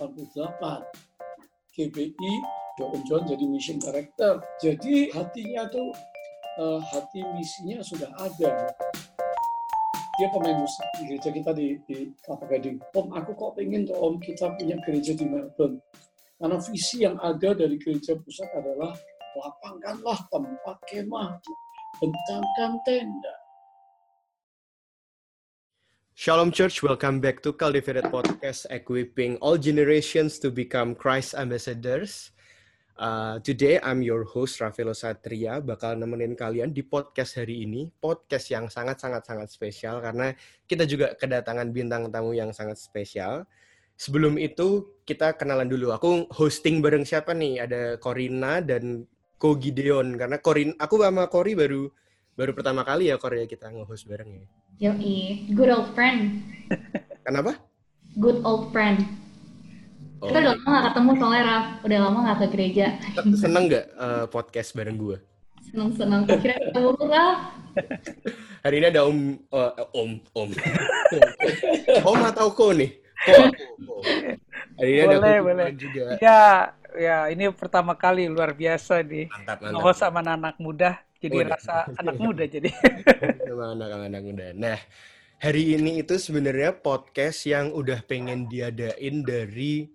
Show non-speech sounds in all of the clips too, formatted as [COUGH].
uh, tahun 88 GBI John John jadi mission director jadi hatinya tuh uh, hati misinya sudah ada dia pemain musik gereja kita di, di Kelapa Gading. Om, aku kok pengen tuh Om kita punya gereja di Melbourne. Karena visi yang ada dari gereja pusat adalah lapangkanlah tempat kemah, bentangkan tenda. Shalom Church, welcome back to Cultivated Podcast, equipping all generations to become Christ ambassadors. Uh, today I'm your host Rafael Satria bakal nemenin kalian di podcast hari ini podcast yang sangat sangat sangat spesial karena kita juga kedatangan bintang tamu yang sangat spesial. Sebelum itu kita kenalan dulu. Aku hosting bareng siapa nih? Ada Corina dan Ko Gideon karena Corin aku sama Cori baru baru pertama kali ya Korea kita nge-host bareng ya. Yoi, good old friend. [LAUGHS] Kenapa? Good old friend. Oh. Kita udah lama gak ketemu soalnya Raf, udah lama gak ke gereja. Seneng gak uh, podcast bareng gue? Seneng-seneng, akhirnya ketemu Raf. [LAUGHS] Hari ini ada om, uh, om, om. [LAUGHS] om atau ko nih? Ko, ko. Hari ini boleh, ada boleh. juga. Ya, ya ini pertama kali luar biasa nih. Mantap, mantap. Oh, sama anak muda, jadi oh, rasa [LAUGHS] anak muda jadi. [LAUGHS] sama anak-anak muda. Nah, hari ini itu sebenarnya podcast yang udah pengen diadain dari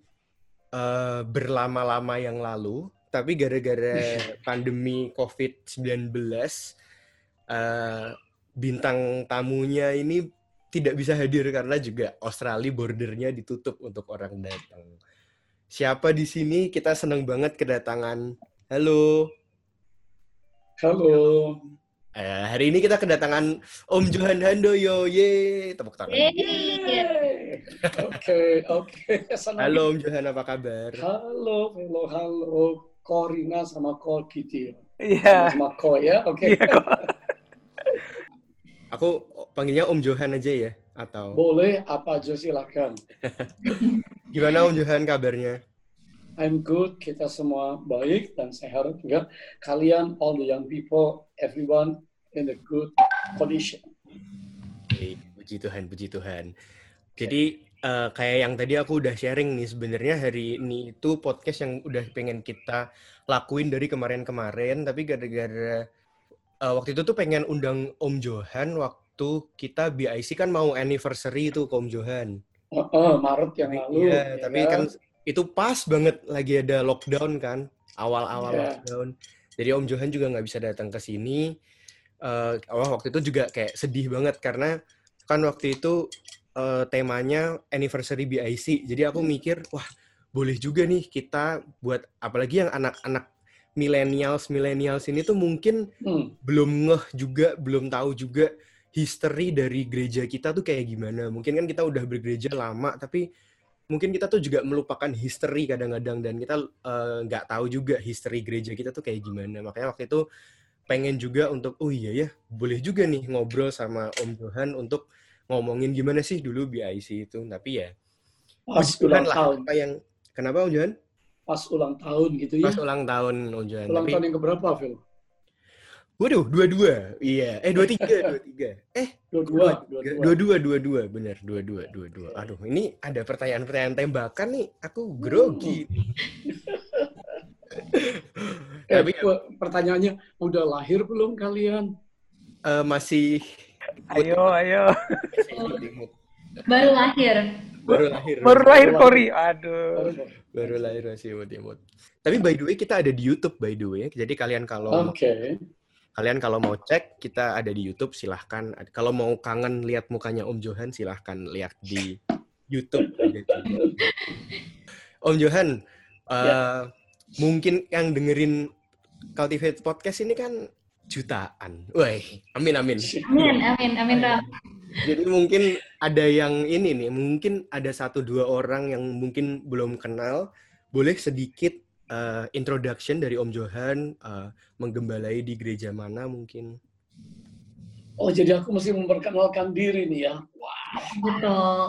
uh, berlama-lama yang lalu, tapi gara-gara [LAUGHS] pandemi COVID-19, uh, bintang tamunya ini tidak bisa hadir karena juga Australia bordernya ditutup untuk orang datang. Siapa di sini? Kita senang banget kedatangan. Halo. Halo. Uh, hari ini kita kedatangan Om Johan Handoyo. Ye, tepuk tangan. Oke, oke. Halo Om Johan, apa kabar? Halo, halo, halo. Korina sama Ko Kitty. Iya. Sama Ko ya, oke. Okay. Iya, Aku panggilnya Om Johan aja ya, atau? Boleh, apa aja silakan. [LAUGHS] Gimana Om Johan kabarnya? I'm good, kita semua baik dan saya harap juga kalian, all the young people, everyone in a good condition. Okay, puji Tuhan, puji Tuhan. Jadi uh, kayak yang tadi aku udah sharing nih sebenarnya hari ini itu podcast yang udah pengen kita lakuin dari kemarin-kemarin, tapi gara-gara uh, waktu itu tuh pengen undang Om Johan waktu kita BIC kan mau anniversary itu ke Om Johan. Uh, uh, Maret yang lalu. Iya, ya tapi kan? Itu pas banget lagi ada lockdown kan, awal-awal yeah. lockdown. Jadi Om Johan juga nggak bisa datang ke sini. Uh, waktu itu juga kayak sedih banget karena kan waktu itu uh, temanya anniversary BIC. Jadi aku mikir, wah boleh juga nih kita buat apalagi yang anak-anak millennials millennials ini tuh mungkin hmm. belum ngeh juga belum tahu juga history dari gereja kita tuh kayak gimana mungkin kan kita udah bergereja lama tapi mungkin kita tuh juga melupakan history kadang-kadang dan kita eh, nggak uh, tahu juga history gereja kita tuh kayak gimana makanya waktu itu pengen juga untuk oh iya ya boleh juga nih ngobrol sama Om Johan untuk ngomongin gimana sih dulu BIC itu tapi ya pas ulang lah tahun. apa yang kenapa Om Johan pas ulang tahun gitu ya. Pas ulang tahun Ojan. Ulang Tapi... tahun yang keberapa, Phil? Waduh, dua-dua. Iya. Eh, dua-tiga, [LAUGHS] dua-tiga. Eh, dua-dua. Dua-dua, dua-dua. Bener, dua-dua, dua-dua. Aduh, ini ada pertanyaan-pertanyaan tembakan nih. Aku grogi. [LAUGHS] eh, Tapi pertanyaannya, udah lahir belum kalian? Uh, masih. Ayo, ayo. [LAUGHS] Baru lahir baru lahir baru lahir Kori aduh baru lahir masih imut-imut tapi by the way kita ada di YouTube by the way jadi kalian kalau okay. Kalian kalau mau cek kita ada di YouTube silahkan. Kalau mau kangen lihat mukanya Om Johan silahkan lihat di YouTube. [LAUGHS] Om Johan uh, mungkin yang dengerin Cultivate Podcast ini kan jutaan. Wah, amin amin. Amin amin amin Jadi mungkin ada yang ini nih, mungkin ada satu dua orang yang mungkin belum kenal, boleh sedikit uh, introduction dari Om Johan uh, menggembalai di gereja mana mungkin? Oh, jadi aku mesti memperkenalkan diri nih ya. Wow. Betul.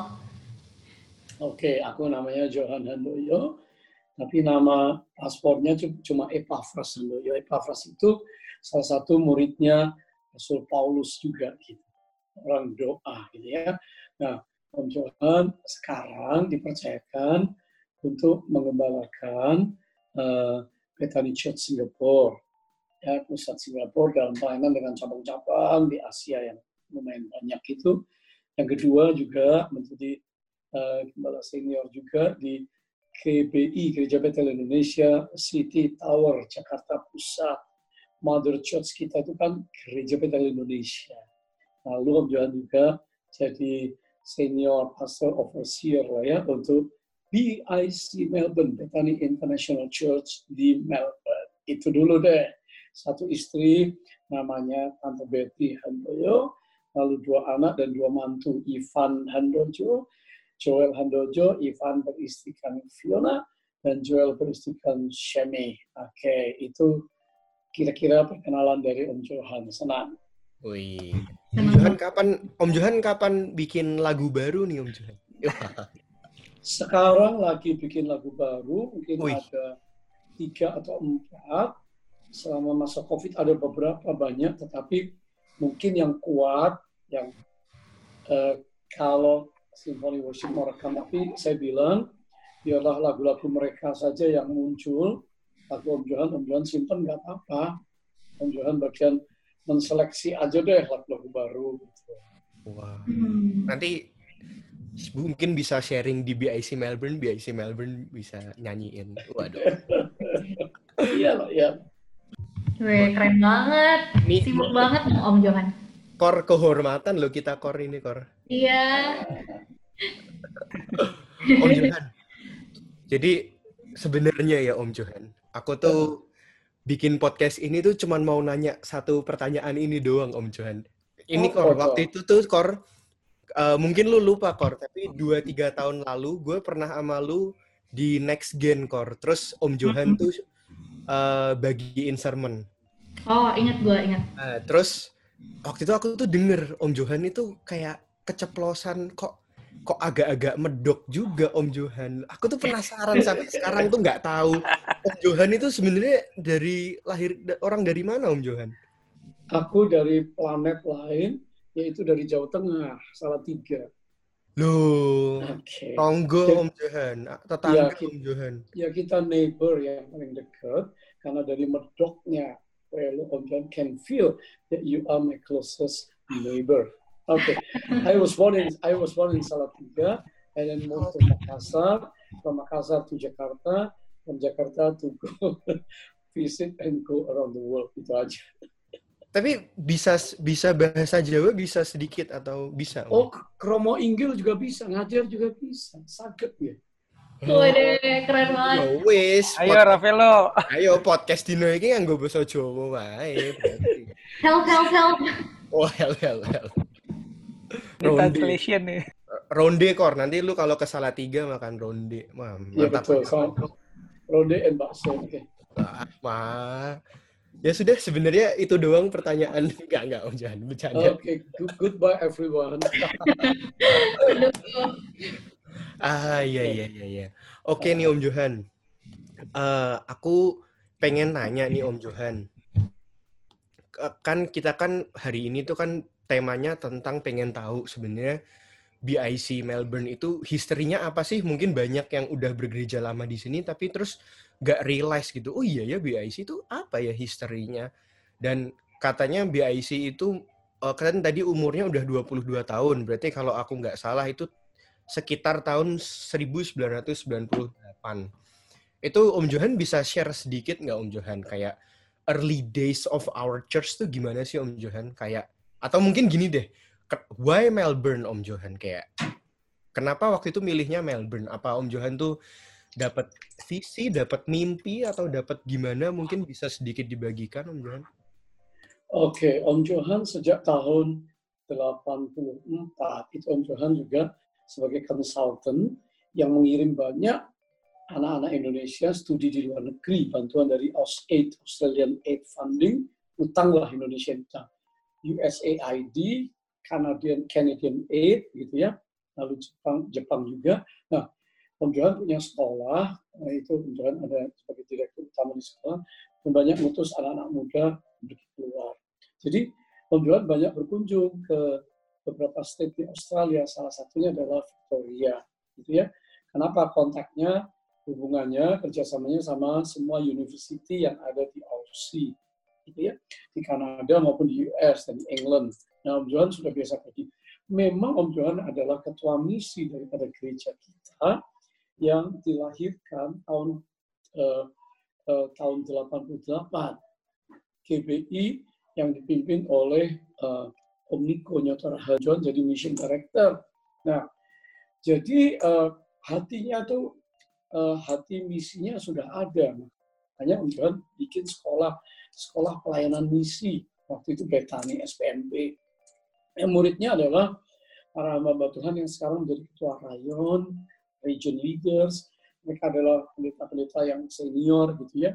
Oke, aku namanya Johan Handoyo, tapi nama paspornya cuma Epaphras Handoyo. Epaphras itu salah satu muridnya Rasul Paulus juga gitu orang doa gitu ya. Nah, Om Johan sekarang dipercayakan untuk mengembalakan uh, Bethany Church Singapore. Ya, pusat Singapura dalam pelayanan dengan cabang-cabang di Asia yang lumayan banyak itu. Yang kedua juga menjadi uh, gembala senior juga di KBI, Gereja Betel Indonesia, City Tower, Jakarta Pusat. Mother Church kita itu kan Gereja Betel Indonesia. Lalu Johan juga jadi senior pastor overseer lah ya untuk BIC Melbourne, Bethany International Church di Melbourne. Itu dulu deh. Satu istri namanya Tante Betty Handoyo, lalu dua anak dan dua mantu, Ivan Handojo, Joel Handojo, Ivan beristrikan Fiona, dan Joel beristrikan Shemi. Oke, itu kira-kira perkenalan dari Om Johan. Senang. Wih. Om Johan kapan Om Johan kapan bikin lagu baru nih Om Johan? [LAUGHS] Sekarang lagi bikin lagu baru, mungkin Wih. ada tiga atau empat. Selama masa COVID ada beberapa banyak, tetapi mungkin yang kuat, yang uh, kalau Symphony Worship merekam, tapi saya bilang biarlah lagu-lagu mereka saja yang muncul. Lagu Om Johan, Om Johan simpen nggak apa-apa. Om Johan bagian menseleksi aja deh lagu-lagu baru. Gitu. Wah. Hmm. Nanti mungkin bisa sharing di BIC Melbourne, BIC Melbourne bisa nyanyiin. Waduh. [LAUGHS] iya loh, ya. Wih, keren banget. Nih, Sibuk banget Om Johan. Kor kehormatan loh kita kor ini kor. Iya. Om Johan. Jadi sebenarnya ya Om Johan, aku tuh bikin podcast ini tuh cuman mau nanya satu pertanyaan ini doang Om Johan. Ini oh, Kor, oh, waktu itu tuh Kor, uh, mungkin lu lupa Kor, tapi dua tiga tahun lalu gue pernah sama lu di Next Gen Kor. Terus Om Johan tuh uh, bagiin sermon. Oh, ingat gue, ingat. Uh, terus waktu itu aku tuh denger Om Johan itu kayak keceplosan kok kok agak-agak medok juga Om Johan. Aku tuh penasaran sampai sekarang tuh nggak tahu Om Johan itu sebenarnya dari lahir orang dari mana Om Johan? Aku dari planet lain, yaitu dari Jawa Tengah, salah tiga. Loh, okay. Tonggo Om Johan, tetangga ya, Om Johan. Ya kita neighbor yang paling dekat, karena dari medoknya, well, Om Johan can feel that you are my closest neighbor. Okay, I was born in I was born in Salatiga, and then moved to Makassar. From Makassar to Jakarta, from Jakarta to go [LAUGHS] visit and go around the world itu aja. Tapi bisa bisa bahasa Jawa bisa sedikit atau bisa? Oh, kromo inggil juga bisa, ngajar juga bisa, sakit ya. Waduh, keren banget. Yo, wis. Ayo Ravelo. Ayo podcast dino iki nganggo basa Jawa wae. Help help help. Oh, help help help. Translation nih. Ronde kor, nanti lu kalau ke tiga makan ronde. Wah, iya betul. So, ronde and bakso. Oke. Okay. Wah, Ya sudah, sebenarnya itu doang pertanyaan. [LAUGHS] Enggak, enggak, Om Johan. Bercanda. Oke, okay. goodbye everyone. [LAUGHS] ah, iya, iya, iya. iya. Oke okay, nih Om Johan. Uh, aku pengen nanya nih Om Johan. Kan kita kan hari ini tuh kan temanya tentang pengen tahu sebenarnya BIC Melbourne itu historinya apa sih? Mungkin banyak yang udah bergereja lama di sini tapi terus gak realize gitu. Oh iya ya BIC itu apa ya historinya? Dan katanya BIC itu uh, kan tadi umurnya udah 22 tahun. Berarti kalau aku nggak salah itu sekitar tahun 1998. Itu Om Johan bisa share sedikit nggak Om Johan kayak early days of our church tuh gimana sih Om Johan? Kayak atau mungkin gini deh, why Melbourne Om Johan kayak kenapa waktu itu milihnya Melbourne? Apa Om Johan tuh dapat visi, dapat mimpi atau dapat gimana? Mungkin bisa sedikit dibagikan Om Johan. Oke, okay, Om Johan sejak tahun 84 itu Om Johan juga sebagai konsultan yang mengirim banyak anak-anak Indonesia studi di luar negeri, bantuan dari AusAid, Australian Aid Funding, utanglah Indonesia utang. USAID, Canadian Canadian Aid gitu ya, lalu Jepang Jepang juga. Nah, Om Johan punya sekolah, nah itu Om Johan ada sebagai direktur utama di sekolah, dan banyak mutus anak-anak muda untuk keluar. Jadi Om Johan banyak berkunjung ke beberapa state di Australia, salah satunya adalah Victoria, gitu ya. Kenapa kontaknya, hubungannya, kerjasamanya sama semua university yang ada di Aussie, gitu ya, di Kanada maupun di US dan di England. Nah, Om Johan sudah biasa pergi. Memang Om Johan adalah ketua misi daripada gereja kita yang dilahirkan tahun uh, uh, tahun 88 GBI yang dipimpin oleh uh, Om Niko Nyotor Hajon jadi mission director. Nah, jadi uh, hatinya tuh uh, hati misinya sudah ada. Om John bikin sekolah sekolah pelayanan misi waktu itu Betani SPMP. Yang muridnya adalah para hamba Tuhan yang sekarang menjadi ketua rayon, region leaders. Mereka adalah pendeta-pendeta yang senior gitu ya.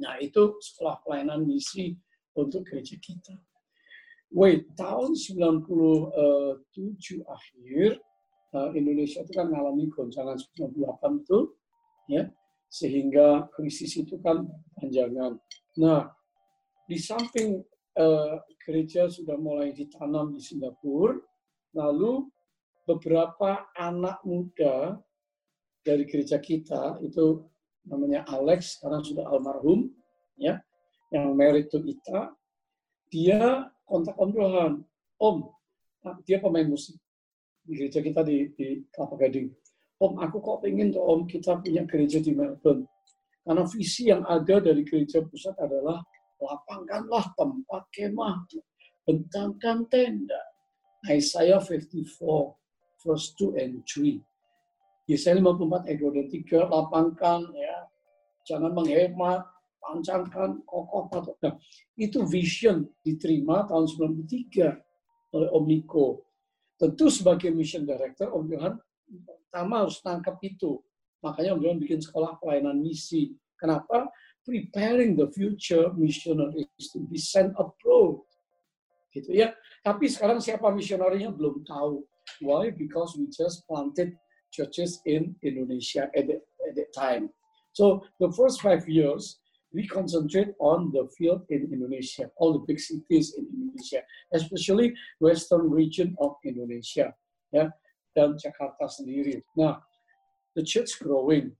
Nah, itu sekolah pelayanan misi untuk gereja kita. Wait, tahun 97 akhir, uh, Indonesia itu kan mengalami goncangan 98 itu, ya, sehingga krisis itu kan panjangan. Nah, di samping uh, gereja sudah mulai ditanam di Singapura, lalu beberapa anak muda dari gereja kita itu namanya Alex, sekarang sudah almarhum, ya, yang married to Ita, dia kontak Om Johan. Om, ah, dia pemain musik di gereja kita di, di Kelapa Gading. Om, aku kok pengen tuh Om kita punya gereja di Melbourne. Karena visi yang ada dari gereja pusat adalah lapangkanlah tempat kemah, bentangkan tenda. Isaiah 54, verse 2 and 3. Yesaya 54 ayat 2 dan 3, lapangkan ya, jangan menghemat, pancangkan, kokoh, patut. Nah, itu vision diterima tahun 93 oleh Om Niko. Tentu sebagai mission director, Om Johan pertama harus tangkap itu. Makanya Om Johan bikin sekolah pelayanan misi. Kenapa? Preparing the future missionaries to be sent abroad. Gitu ya. Tapi sekarang siapa misionarinya belum tahu. Why? Because we just planted churches in Indonesia at that, at that time. So the first five years, we concentrate on the field in Indonesia, all the big cities in Indonesia, especially western region of Indonesia, ya, dan Jakarta sendiri. Nah, the church growing.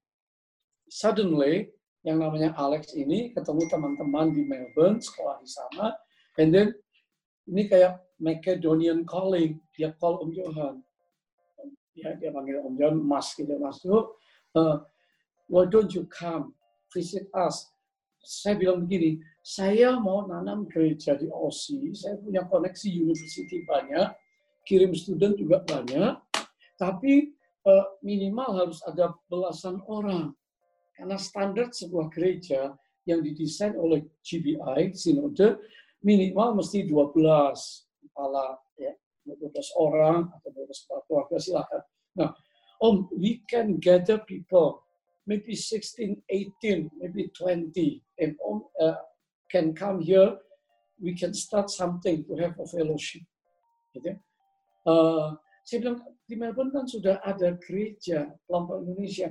Suddenly, yang namanya Alex ini ketemu teman-teman di Melbourne, sekolah di sana, and then ini kayak Macedonian calling, dia call Om Johan. Ya, dia panggil Om Johan, Mas, gitu, Mas, uh, why don't you come? Visit us. Saya bilang begini, saya mau nanam gereja di Aussie, saya punya koneksi university banyak, kirim student juga banyak, tapi uh, minimal harus ada belasan orang. Karena standar sebuah gereja yang didesain oleh GBI, Sinode, minimal mesti 12 kepala, ya, 12 orang atau 12 kepala keluarga, silakan. Nah, Om, we can gather people maybe 16, 18, maybe 20, and all, uh, can come here, we can start something to have a fellowship. Gitu. Uh, saya bilang di Melbourne kan sudah ada gereja kelompok Indonesia,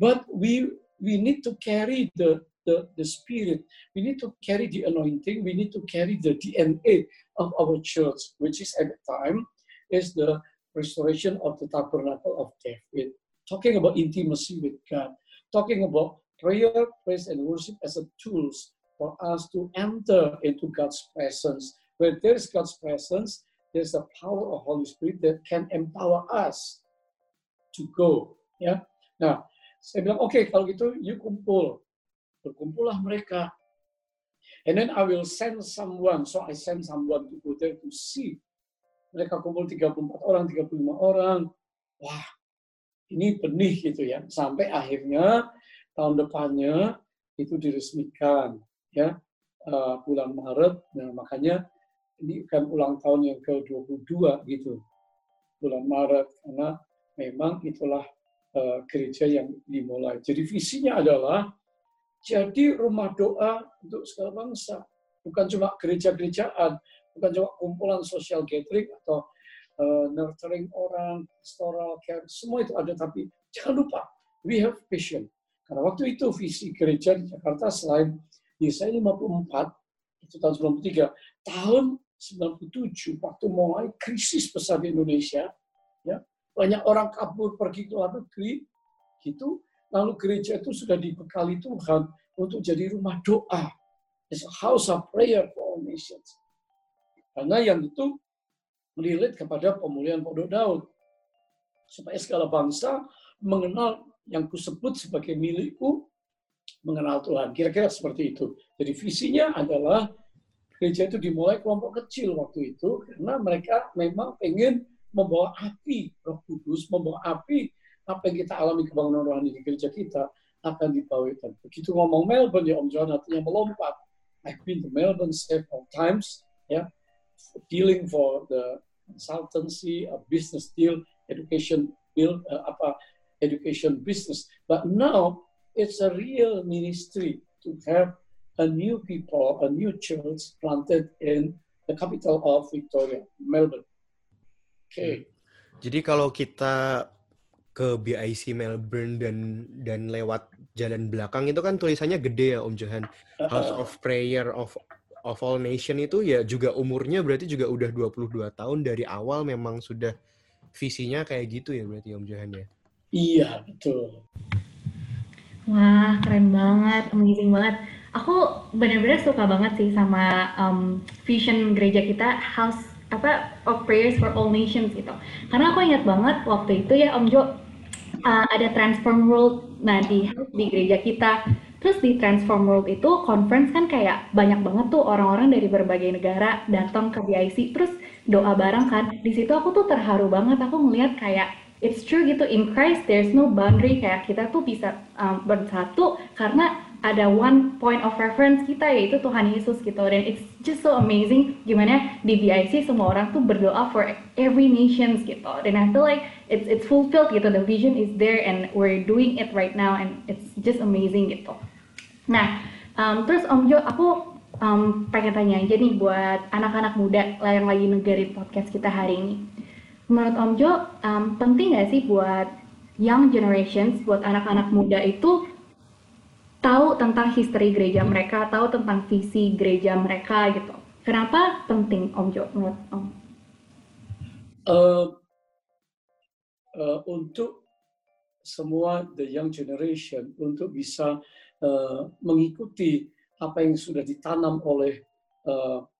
but we we need to carry the the, the spirit. We need to carry the anointing. We need to carry the DNA of our church, which is at the time is the restoration of the tabernacle of David talking about intimacy with God, talking about prayer, praise, and worship as a tools for us to enter into God's presence. Where there is God's presence, there's the power of Holy Spirit that can empower us to go. Ya, nah saya bilang oke okay, kalau gitu, you kumpul, berkumpullah mereka. And then I will send someone, so I send someone to go there to see. Mereka kumpul 34 orang, 35 orang. Wah, ini benih gitu ya sampai akhirnya tahun depannya itu diresmikan ya uh, bulan Maret nah makanya ini kan ulang tahun yang ke-22 gitu bulan Maret karena memang itulah uh, gereja yang dimulai jadi visinya adalah jadi rumah doa untuk segala bangsa bukan cuma gereja-gerejaan bukan cuma kumpulan social gathering atau uh, nurturing orang, pastoral care, semua itu ada. Tapi jangan lupa, we have vision. Karena waktu itu visi gereja di Jakarta selain Yesaya 54, itu tahun 93, tahun 97 waktu mulai krisis besar di Indonesia, ya banyak orang kabur pergi ke luar negeri, gitu. Lalu gereja itu sudah dibekali Tuhan untuk jadi rumah doa. It's a house of prayer for all nations. Karena yang itu melilit kepada pemulihan pondok Daud. Supaya segala bangsa mengenal yang kusebut sebagai milikku, mengenal Tuhan. Kira-kira seperti itu. Jadi visinya adalah gereja itu dimulai kelompok kecil waktu itu karena mereka memang pengen membawa api Roh Kudus, membawa api apa yang kita alami kebangunan rohani di gereja kita akan dibawakan. Begitu ngomong Melbourne ya Om John artinya melompat. I've been to Melbourne several times, ya, yeah, dealing for the consultancy, a business deal, education deal, uh, apa education business. But now it's a real ministry to have a new people, a new church planted in the capital of Victoria, Melbourne. Oke. Okay. Jadi kalau kita ke BIC Melbourne dan dan lewat jalan belakang itu kan tulisannya gede ya Om Johan. House of Prayer of of All Nation itu ya juga umurnya berarti juga udah 22 tahun dari awal memang sudah visinya kayak gitu ya berarti Om Johan ya. Iya, betul. Wah, keren banget, amazing banget. Aku benar-benar suka banget sih sama um, vision gereja kita House apa of Prayers for All Nations gitu. Karena aku ingat banget waktu itu ya Om Jo uh, ada Transform World nah di di gereja kita. Terus di Transform World itu conference kan kayak banyak banget tuh orang-orang dari berbagai negara datang ke BIC terus doa bareng kan. Di situ aku tuh terharu banget aku ngeliat kayak it's true gitu in Christ there's no boundary. Kayak kita tuh bisa um, bersatu karena ada one point of reference kita yaitu Tuhan Yesus gitu. Dan it's just so amazing gimana di BIC semua orang tuh berdoa for every nations gitu. Dan I feel like it's it's fulfilled gitu. The vision is there and we're doing it right now and it's just amazing gitu. Nah um, terus Om Jo aku um, pengen tanya aja nih buat anak-anak muda yang lagi negerin podcast kita hari ini. Menurut Om Jo um, penting gak sih buat young generations buat anak-anak muda itu tahu tentang history gereja mereka, tahu tentang visi gereja mereka gitu. Kenapa penting Om Jo menurut Om? Uh, uh, untuk semua the young generation untuk bisa uh, mengikuti apa yang sudah ditanam oleh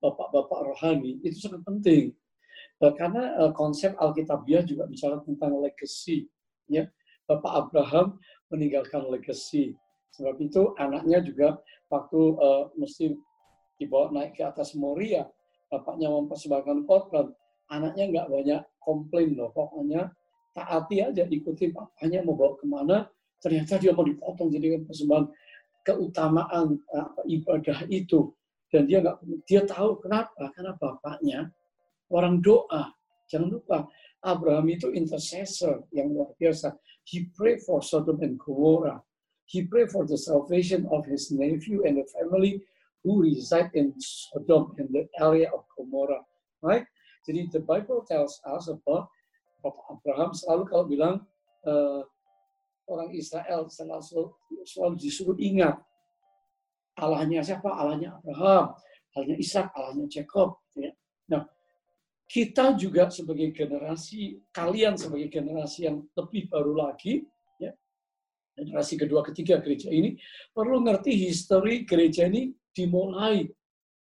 bapak-bapak uh, rohani itu sangat penting uh, karena uh, konsep Alkitabiah juga bicara tentang legacy ya Bapak Abraham meninggalkan legacy Sebab itu anaknya juga waktu uh, mesti dibawa naik ke atas Moria, bapaknya mempersembahkan korban, anaknya nggak banyak komplain loh, pokoknya taati aja ikuti bapaknya mau bawa ke mana, ternyata dia mau dipotong jadi persembahan keutamaan apa, ibadah itu. Dan dia nggak dia tahu kenapa karena bapaknya orang doa. Jangan lupa Abraham itu intercessor yang luar biasa. He pray for Sodom and Gomorrah he prayed for the salvation of his nephew and the family who reside in Sodom in the area of Gomorrah. Right? Jadi the Bible tells us about Bapak Abraham selalu kalau bilang uh, orang Israel selalu, selalu disuruh ingat Allahnya siapa? Allahnya Abraham, Allahnya Ishak, Allahnya Jacob. Ya. Nah, kita juga sebagai generasi, kalian sebagai generasi yang lebih baru lagi, generasi kedua ketiga gereja ini perlu ngerti history gereja ini dimulai.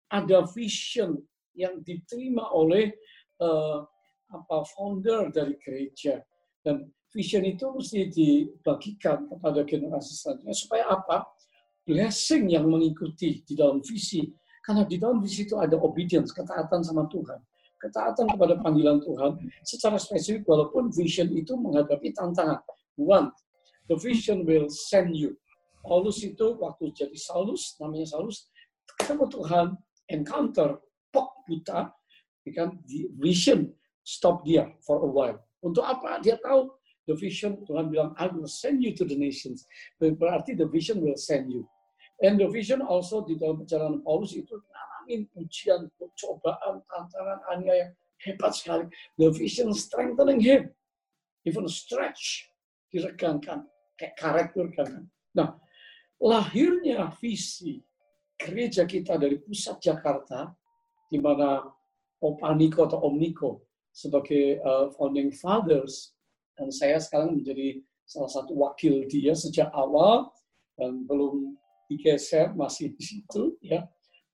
Ada vision yang diterima oleh uh, apa founder dari gereja. Dan vision itu mesti dibagikan kepada generasi selanjutnya. Supaya apa? Blessing yang mengikuti di dalam visi. Karena di dalam visi itu ada obedience ketaatan sama Tuhan. Ketaatan kepada panggilan Tuhan secara spesifik walaupun vision itu menghadapi tantangan. One the vision will send you. Paulus itu waktu jadi Saulus, namanya Saulus, ketemu Tuhan, encounter, pok buta, kan the vision stop dia for a while. Untuk apa? Dia tahu the vision, Tuhan bilang, I will send you to the nations. Berarti the vision will send you. And the vision also di dalam perjalanan Paulus itu ngalamin ujian, cobaan, tantangan, aniaya hebat sekali. The vision strengthening him, even stretch, diregangkan kayak karakter kan. Nah, lahirnya visi gereja kita dari pusat Jakarta, di mana Opa Niko atau Om Niko sebagai uh, founding fathers dan saya sekarang menjadi salah satu wakil dia sejak awal dan belum digeser masih di situ ya.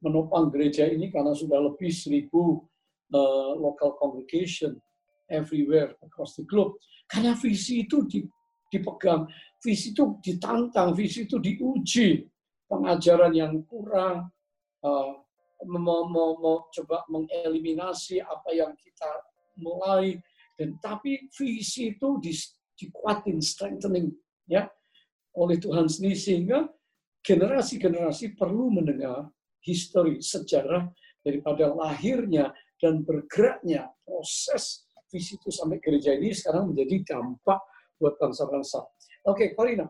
Menopang gereja ini karena sudah lebih seribu uh, local congregation everywhere across the globe. Karena visi itu dipegang visi itu ditantang visi itu diuji. Pengajaran yang kurang mau, mau, mau coba mengeliminasi apa yang kita mulai. Dan tapi visi itu di, dikuatin strengthening ya. Oleh Tuhan sendiri sehingga generasi-generasi perlu mendengar histori sejarah daripada lahirnya dan bergeraknya proses visi itu sampai gereja ini sekarang menjadi dampak buat bangsa-bangsa. Okay, Corina,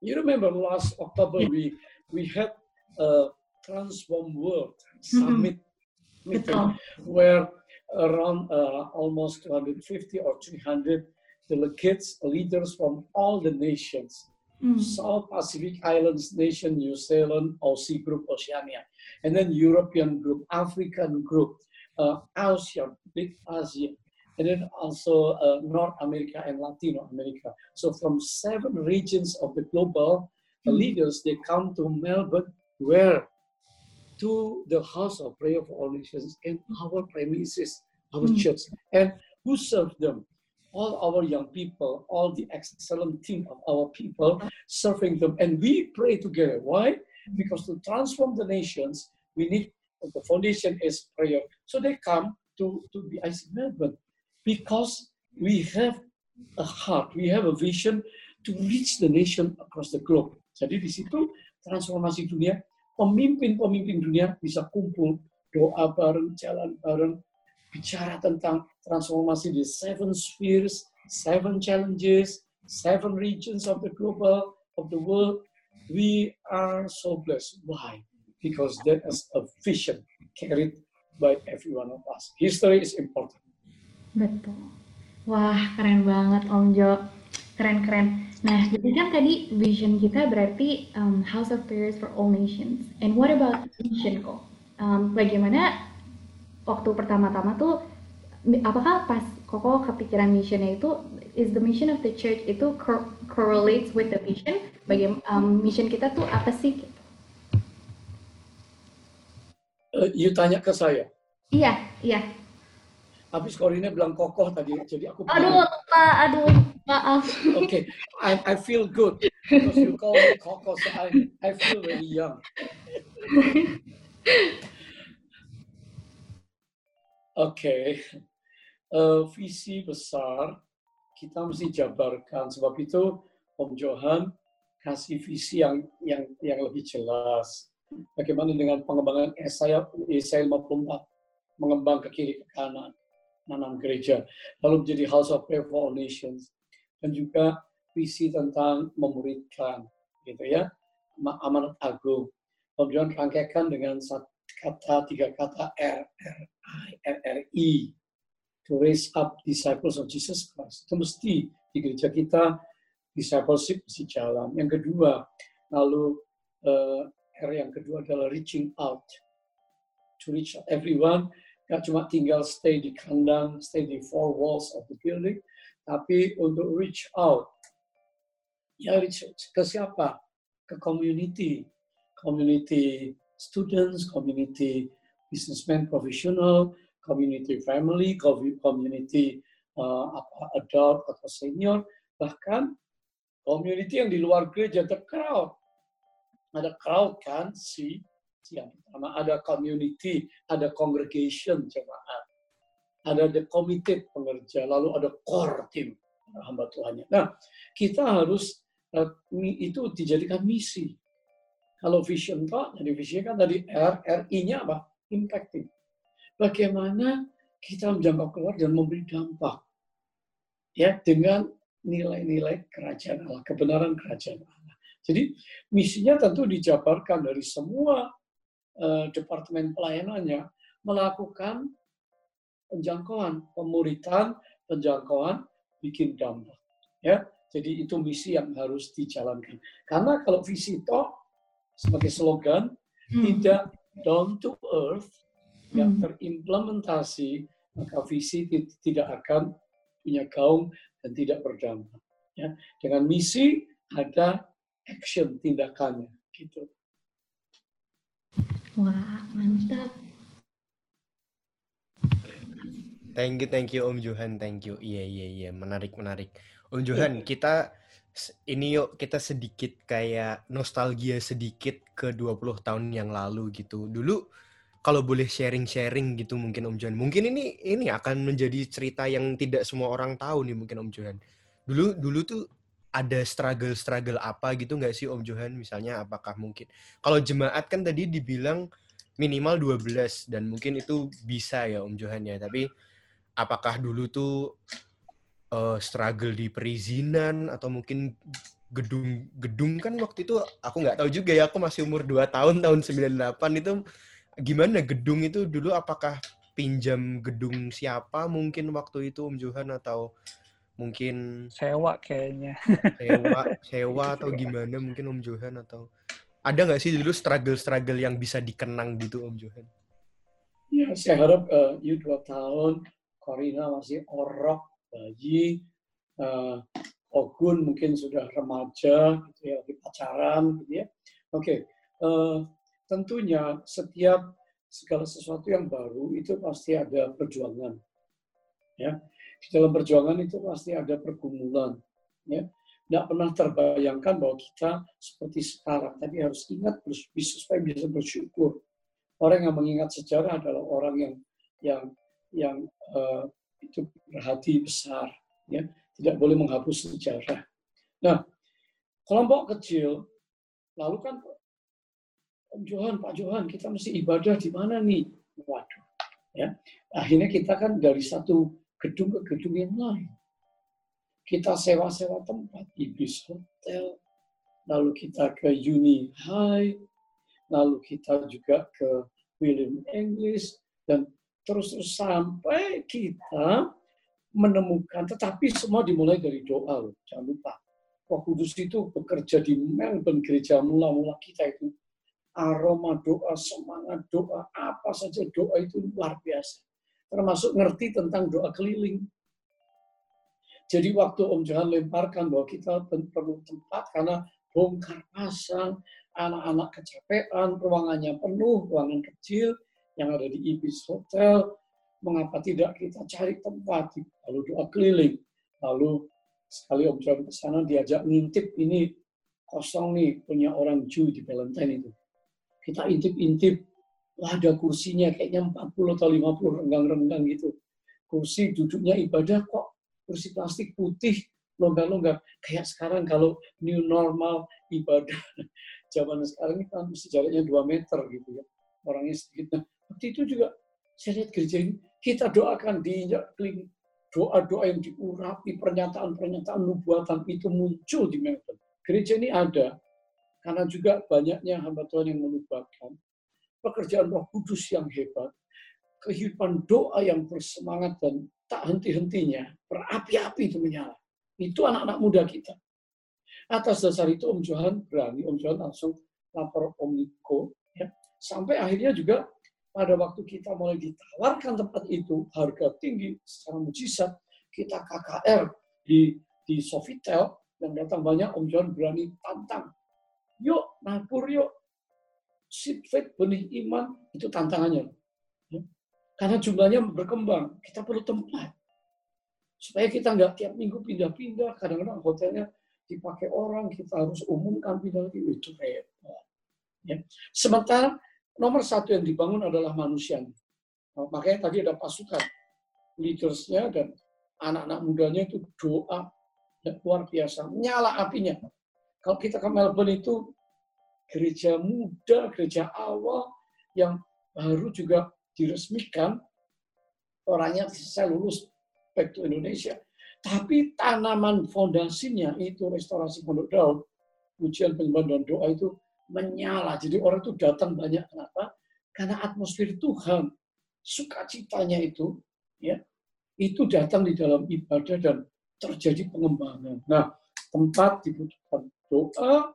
you remember last October we we had a Transform World Summit mm-hmm. meeting where around uh, almost 250 or 300 delegates, leaders from all the nations mm. South Pacific Islands nation, New Zealand, Aussie group, Oceania, and then European group, African group, uh, ASEAN, Big Asia, and then also uh, North America and Latino America. So from seven regions of the global mm. leaders, they come to Melbourne, where to the house of prayer for all nations in our premises, our mm. church, and who serve them? all our young people, all the excellent team of our people, serving them. And we pray together. Why? Because to transform the nations, we need the foundation is prayer. So they come to, to the IC Melbourne because we have a heart, we have a vision to reach the nation across the globe. Jadi di situ transformasi dunia, pemimpin-pemimpin dunia bisa kumpul, doa bareng, jalan bareng, bicara tentang transformasi di seven spheres, seven challenges, seven regions of the global, of the world, we are so blessed. Why? Because that is a vision carried by every one of us. History is important. Betul. Wah, keren banget Om Jo. Keren-keren. Nah, jadi kan tadi vision kita berarti um, House of Prayers for All Nations. And what about mission kok? Um, bagaimana waktu pertama-tama tuh apakah pas Koko kepikiran missionnya itu is the mission of the church itu correlates with the vision bagaimana um, mission kita tuh apa sih uh, you tanya ke saya iya iya habis Corina bilang kokoh tadi jadi aku aduh pak aduh maaf oke okay. I, I feel good because you call me kokoh so I, I feel very young Oke, okay. uh, eh, visi besar kita mesti jabarkan. Sebab itu Om Johan kasih visi yang yang yang lebih jelas. Bagaimana dengan pengembangan Yesaya Yesaya 54 mengembang ke kiri ke kanan, nanam gereja, lalu menjadi House of Prayer for All Nations, dan juga visi tentang memuridkan, gitu ya, amanat agung. Johan rangkaikan dengan kata tiga kata R R I R R I to raise up disciples of Jesus Christ. Itu mesti di gereja kita discipleship mesti jalan. Yang kedua, lalu uh, R yang kedua adalah reaching out to reach everyone. Gak cuma tinggal stay di kandang, stay di four walls of the building, tapi untuk reach out. Ya reach ke siapa? Ke community. Community students, community businessmen profesional, community family, community uh, adult atau senior, bahkan community yang di luar gereja, the crowd. Ada crowd kan, si yang pertama, ada community, ada congregation jemaat, ada the committed pengerja, lalu ada core team hamba Tuhannya. Nah, kita harus uh, itu dijadikan misi. Kalau vision Pak, jadi visinya kan tadi R, RI-nya apa? Impacting. Bagaimana kita menjangkau keluar dan memberi dampak ya dengan nilai-nilai kerajaan Allah, kebenaran kerajaan Allah. Jadi misinya tentu dijabarkan dari semua uh, departemen pelayanannya melakukan penjangkauan, pemuritan, penjangkauan, bikin dampak. Ya, jadi itu misi yang harus dijalankan. Karena kalau visi toh sebagai slogan hmm. tidak down to earth yang hmm. terimplementasi, maka visi tidak akan punya gaung dan tidak berdampak. Ya, dengan misi ada action tindakannya gitu. Wah, mantap. Thank you, thank you Om Johan, thank you. Iya, iya, iya, menarik, menarik. Om Johan, kita ini yuk kita sedikit kayak nostalgia sedikit ke 20 tahun yang lalu gitu. Dulu kalau boleh sharing-sharing gitu mungkin Om Johan. Mungkin ini ini akan menjadi cerita yang tidak semua orang tahu nih mungkin Om Johan. Dulu dulu tuh ada struggle-struggle apa gitu nggak sih Om Johan? Misalnya apakah mungkin kalau jemaat kan tadi dibilang minimal 12 dan mungkin itu bisa ya Om Johan ya, tapi apakah dulu tuh uh, struggle di perizinan atau mungkin gedung gedung kan waktu itu aku nggak tahu juga ya aku masih umur 2 tahun tahun 98 itu gimana gedung itu dulu apakah pinjam gedung siapa mungkin waktu itu Om Johan atau mungkin sewa kayaknya sewa [LAUGHS] sewa atau gimana mungkin Om Johan atau ada nggak sih dulu struggle-struggle yang bisa dikenang gitu Om Johan? Ya, saya harap uh, you dua tahun Corina masih orok, bayi, uh, Ogun mungkin sudah remaja, gitu ya, lagi pacaran, gitu ya. Oke, okay. uh, eh, tentunya setiap segala sesuatu yang baru itu pasti ada perjuangan, ya. Di dalam perjuangan itu pasti ada pergumulan, ya. Tidak pernah terbayangkan bahwa kita seperti sekarang, tapi harus ingat bisa supaya bisa bersyukur. Orang yang mengingat sejarah adalah orang yang yang yang uh, itu berhati besar, ya tidak boleh menghapus sejarah. Nah, kelompok kecil, lalu kan Om Johan, Pak Johan, kita mesti ibadah di mana nih? Waduh, ya. Akhirnya kita kan dari satu gedung ke gedung yang lain. Kita sewa-sewa tempat, Ibis Hotel, lalu kita ke Uni High, lalu kita juga ke William English, dan terus-terus sampai kita menemukan, tetapi semua dimulai dari doa loh, jangan lupa. Roh Kudus itu bekerja di Melbourne gereja mula-mula kita itu. Aroma doa, semangat doa, apa saja doa itu luar biasa. Termasuk ngerti tentang doa keliling. Jadi waktu Om Johan lemparkan bahwa kita perlu tempat karena bongkar pasang, anak-anak kecapean, ruangannya penuh, ruangan kecil, yang ada di Ibis Hotel, mengapa tidak kita cari tempat, lalu doa keliling, lalu sekali Om John ke sana diajak ngintip ini kosong nih punya orang Jew di Valentine itu. Kita intip-intip, wah ada kursinya kayaknya 40 atau 50 renggang-renggang gitu. Kursi duduknya ibadah kok kursi plastik putih longgar-longgar. Kayak sekarang kalau new normal ibadah [LAUGHS] zaman sekarang ini kan mesti jaraknya 2 meter gitu ya. Orangnya sedikit. Nah, Waktu itu juga saya lihat gereja ini, kita doakan di doa-doa yang diurapi, pernyataan-pernyataan nubuatan itu muncul di Melbourne. Gereja ini ada, karena juga banyaknya hamba Tuhan yang menubuatkan, pekerjaan roh kudus yang hebat, kehidupan doa yang bersemangat dan tak henti-hentinya, berapi-api itu menyala. Itu anak-anak muda kita. Atas dasar itu Om Johan berani, Om Johan langsung lapor Om Niko, ya. sampai akhirnya juga pada waktu kita mulai ditawarkan tempat itu harga tinggi secara mujizat kita KKR di di Sofitel yang datang banyak Om John berani tantang yuk nabur yuk fit benih iman itu tantangannya ya. karena jumlahnya berkembang kita perlu tempat supaya kita nggak tiap minggu pindah-pindah kadang-kadang hotelnya dipakai orang kita harus umumkan pindah lagi itu repot ya. sementara nomor satu yang dibangun adalah manusia. Nah, makanya tadi ada pasukan, leadersnya dan anak-anak mudanya itu doa yang luar biasa, nyala apinya. Kalau kita ke Melbourne itu gereja muda, gereja awal yang baru juga diresmikan, orangnya saya lulus back to Indonesia. Tapi tanaman fondasinya itu restorasi pondok daun, ujian penyembahan dan doa itu menyala. Jadi orang itu datang banyak. Kenapa? Karena atmosfer Tuhan, sukacitanya itu, ya, itu datang di dalam ibadah dan terjadi pengembangan. Nah, tempat dibutuhkan doa,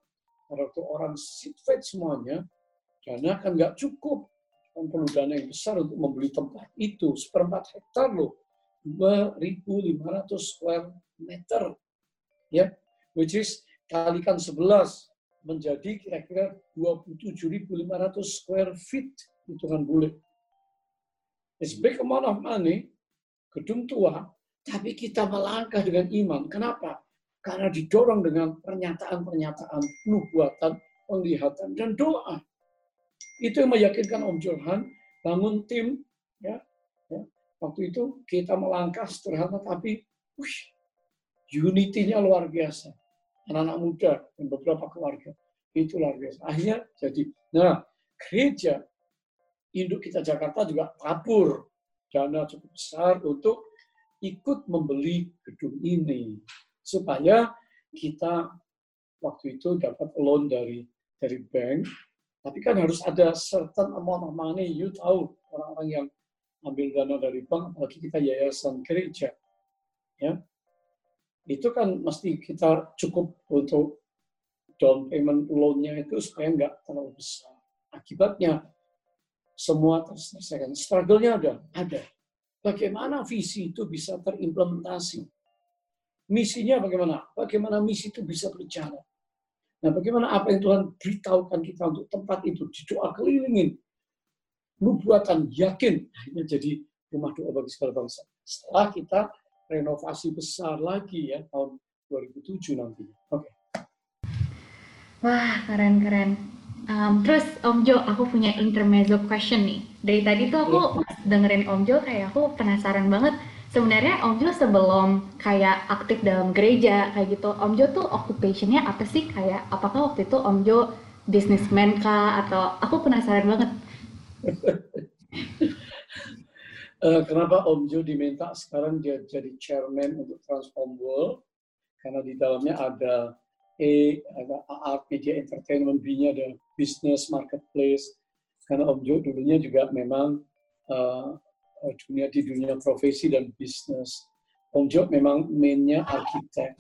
para orang sit semuanya, karena kan nggak cukup. kan perlu dana yang besar untuk membeli tempat itu seperempat hektar loh 2.500 square meter ya which is kalikan 11 menjadi kira-kira 27.500 square feet hitungan bulat. It's big amount of money, gedung tua, tapi kita melangkah dengan iman. Kenapa? Karena didorong dengan pernyataan-pernyataan nubuatan, penglihatan, dan doa. Itu yang meyakinkan Om Johan bangun tim. ya, ya. Waktu itu kita melangkah sederhana, tapi wih, unity-nya luar biasa anak-anak muda dan beberapa keluarga. Itu luar biasa. Akhirnya jadi, nah gereja induk kita Jakarta juga tabur dana cukup besar untuk ikut membeli gedung ini supaya kita waktu itu dapat loan dari dari bank tapi kan harus ada certain amount of money you tahu orang-orang yang ambil dana dari bank apalagi kita yayasan gereja ya itu kan mesti kita cukup untuk down payment loan-nya itu supaya nggak terlalu besar. Akibatnya semua terselesaikan. Struggle-nya ada, ada. Bagaimana visi itu bisa terimplementasi? Misinya bagaimana? Bagaimana misi itu bisa berjalan? Nah, bagaimana apa yang Tuhan beritahukan kita untuk tempat itu didoa kelilingin, nubuatan yakin akhirnya jadi rumah doa bagi segala bangsa. Setelah kita renovasi besar lagi ya tahun 2007 nantinya. Oke. Okay. Wah, keren-keren. Um, terus Om Jo, aku punya intermezzo question nih. Dari tadi tuh aku yeah. dengerin Om Jo kayak aku penasaran banget. Sebenarnya Om Jo sebelum kayak aktif dalam gereja kayak gitu, Om Jo tuh occupationnya apa sih? Kayak apakah waktu itu Om Jo businessman kah atau aku penasaran banget. Uh, [LAUGHS] kenapa Om Jo diminta sekarang dia jadi chairman untuk Transform World? Karena di dalamnya ada E, ada Art Media Entertainment, B-nya ada Business Marketplace. Karena Om Jo dulunya juga memang uh, dunia di dunia profesi dan bisnis. Om Jo memang mainnya arsitek.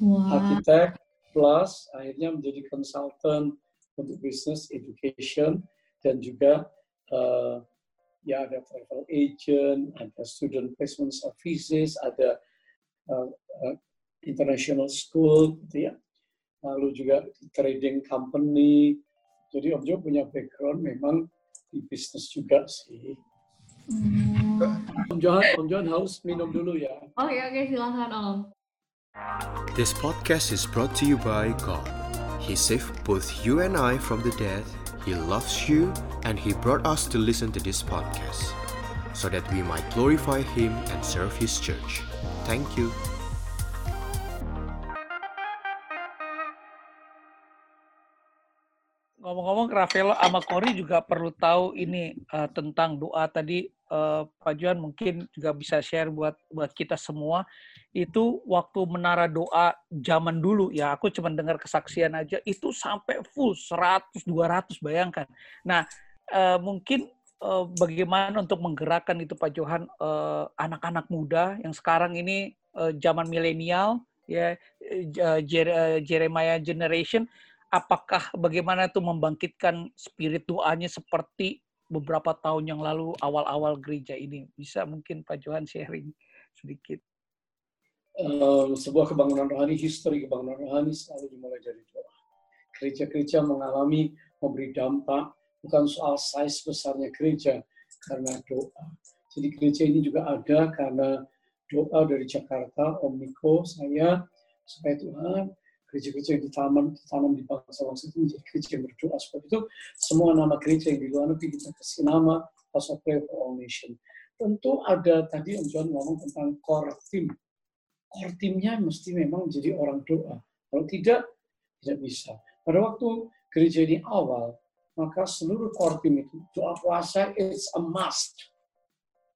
Wow. Arsitek plus akhirnya menjadi konsultan untuk business education dan juga uh, ya ada travel agent, ada student placement services, ada uh, uh, international school, gitu ya. Lalu juga trading company. Jadi Om Jo punya background memang di bisnis juga sih. Mm. Om Johan, Om Johan harus minum dulu ya. Oke okay, oke okay, silakan Om. This podcast is brought to you by God. He saved both you and I from the death He loves you and He brought us to listen to this podcast so that we might glorify Him and serve His church. Thank you. Ngomong-ngomong, Rafael sama Kori juga perlu tahu ini uh, tentang doa tadi. Uh, Pak Juan mungkin juga bisa share buat buat kita semua itu waktu menara doa zaman dulu ya aku cuma dengar kesaksian aja itu sampai full 100 200 bayangkan. Nah, uh, mungkin uh, bagaimana untuk menggerakkan itu Pak Johan uh, anak-anak muda yang sekarang ini uh, zaman milenial ya uh, Jeremiah generation apakah bagaimana itu membangkitkan spirit doanya seperti beberapa tahun yang lalu awal-awal gereja ini bisa mungkin Pak Johan sharing sedikit uh, sebuah kebangunan rohani, history kebangunan rohani selalu dimulai dari doa. Gereja-gereja mengalami memberi dampak bukan soal size besarnya gereja karena doa. Jadi gereja ini juga ada karena doa dari Jakarta, Om Niko, saya, supaya Tuhan gereja-gereja yang ditanam, ditanam di bangsa-bangsa itu menjadi gereja yang berdoa. Sebab itu semua nama gereja yang di luar negeri kita kasih nama House of Prayer for All Nation. Tentu ada tadi Om John ngomong tentang core team core timnya mesti memang menjadi orang doa. Kalau tidak, tidak bisa. Pada waktu gereja ini awal, maka seluruh core tim itu, doa puasa it's a must.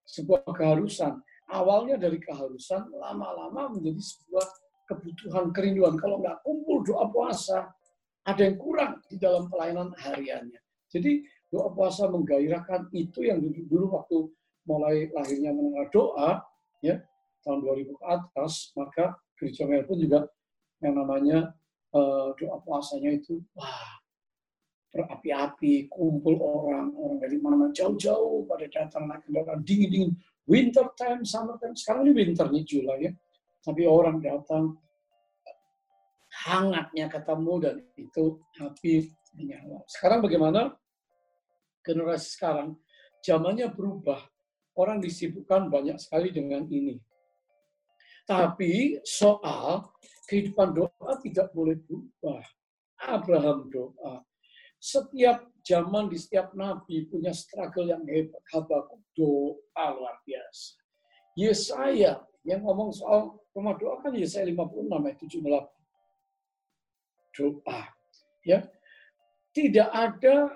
Sebuah keharusan. Awalnya dari keharusan, lama-lama menjadi sebuah kebutuhan kerinduan. Kalau nggak kumpul doa puasa, ada yang kurang di dalam pelayanan hariannya. Jadi doa puasa menggairahkan itu yang dulu, dulu waktu mulai lahirnya menengah doa, ya tahun 2000 ke atas, maka gereja Melbourne juga yang namanya uh, doa puasanya itu, wah, berapi-api, kumpul orang, orang dari mana-mana jauh-jauh pada datang naik kendaraan dingin-dingin, winter time, summer time, sekarang ini winter nih Julai ya, tapi orang datang hangatnya ketemu dan itu api menyala. Sekarang bagaimana generasi sekarang? Zamannya berubah, orang disibukkan banyak sekali dengan ini. Tapi soal kehidupan doa tidak boleh berubah. Abraham doa, setiap zaman di setiap nabi punya struggle yang hebat. Habakuk doa luar biasa. Yesaya yang ngomong soal rumah doa kan Yesaya 56 ayat 78. Doa. Ya. Tidak ada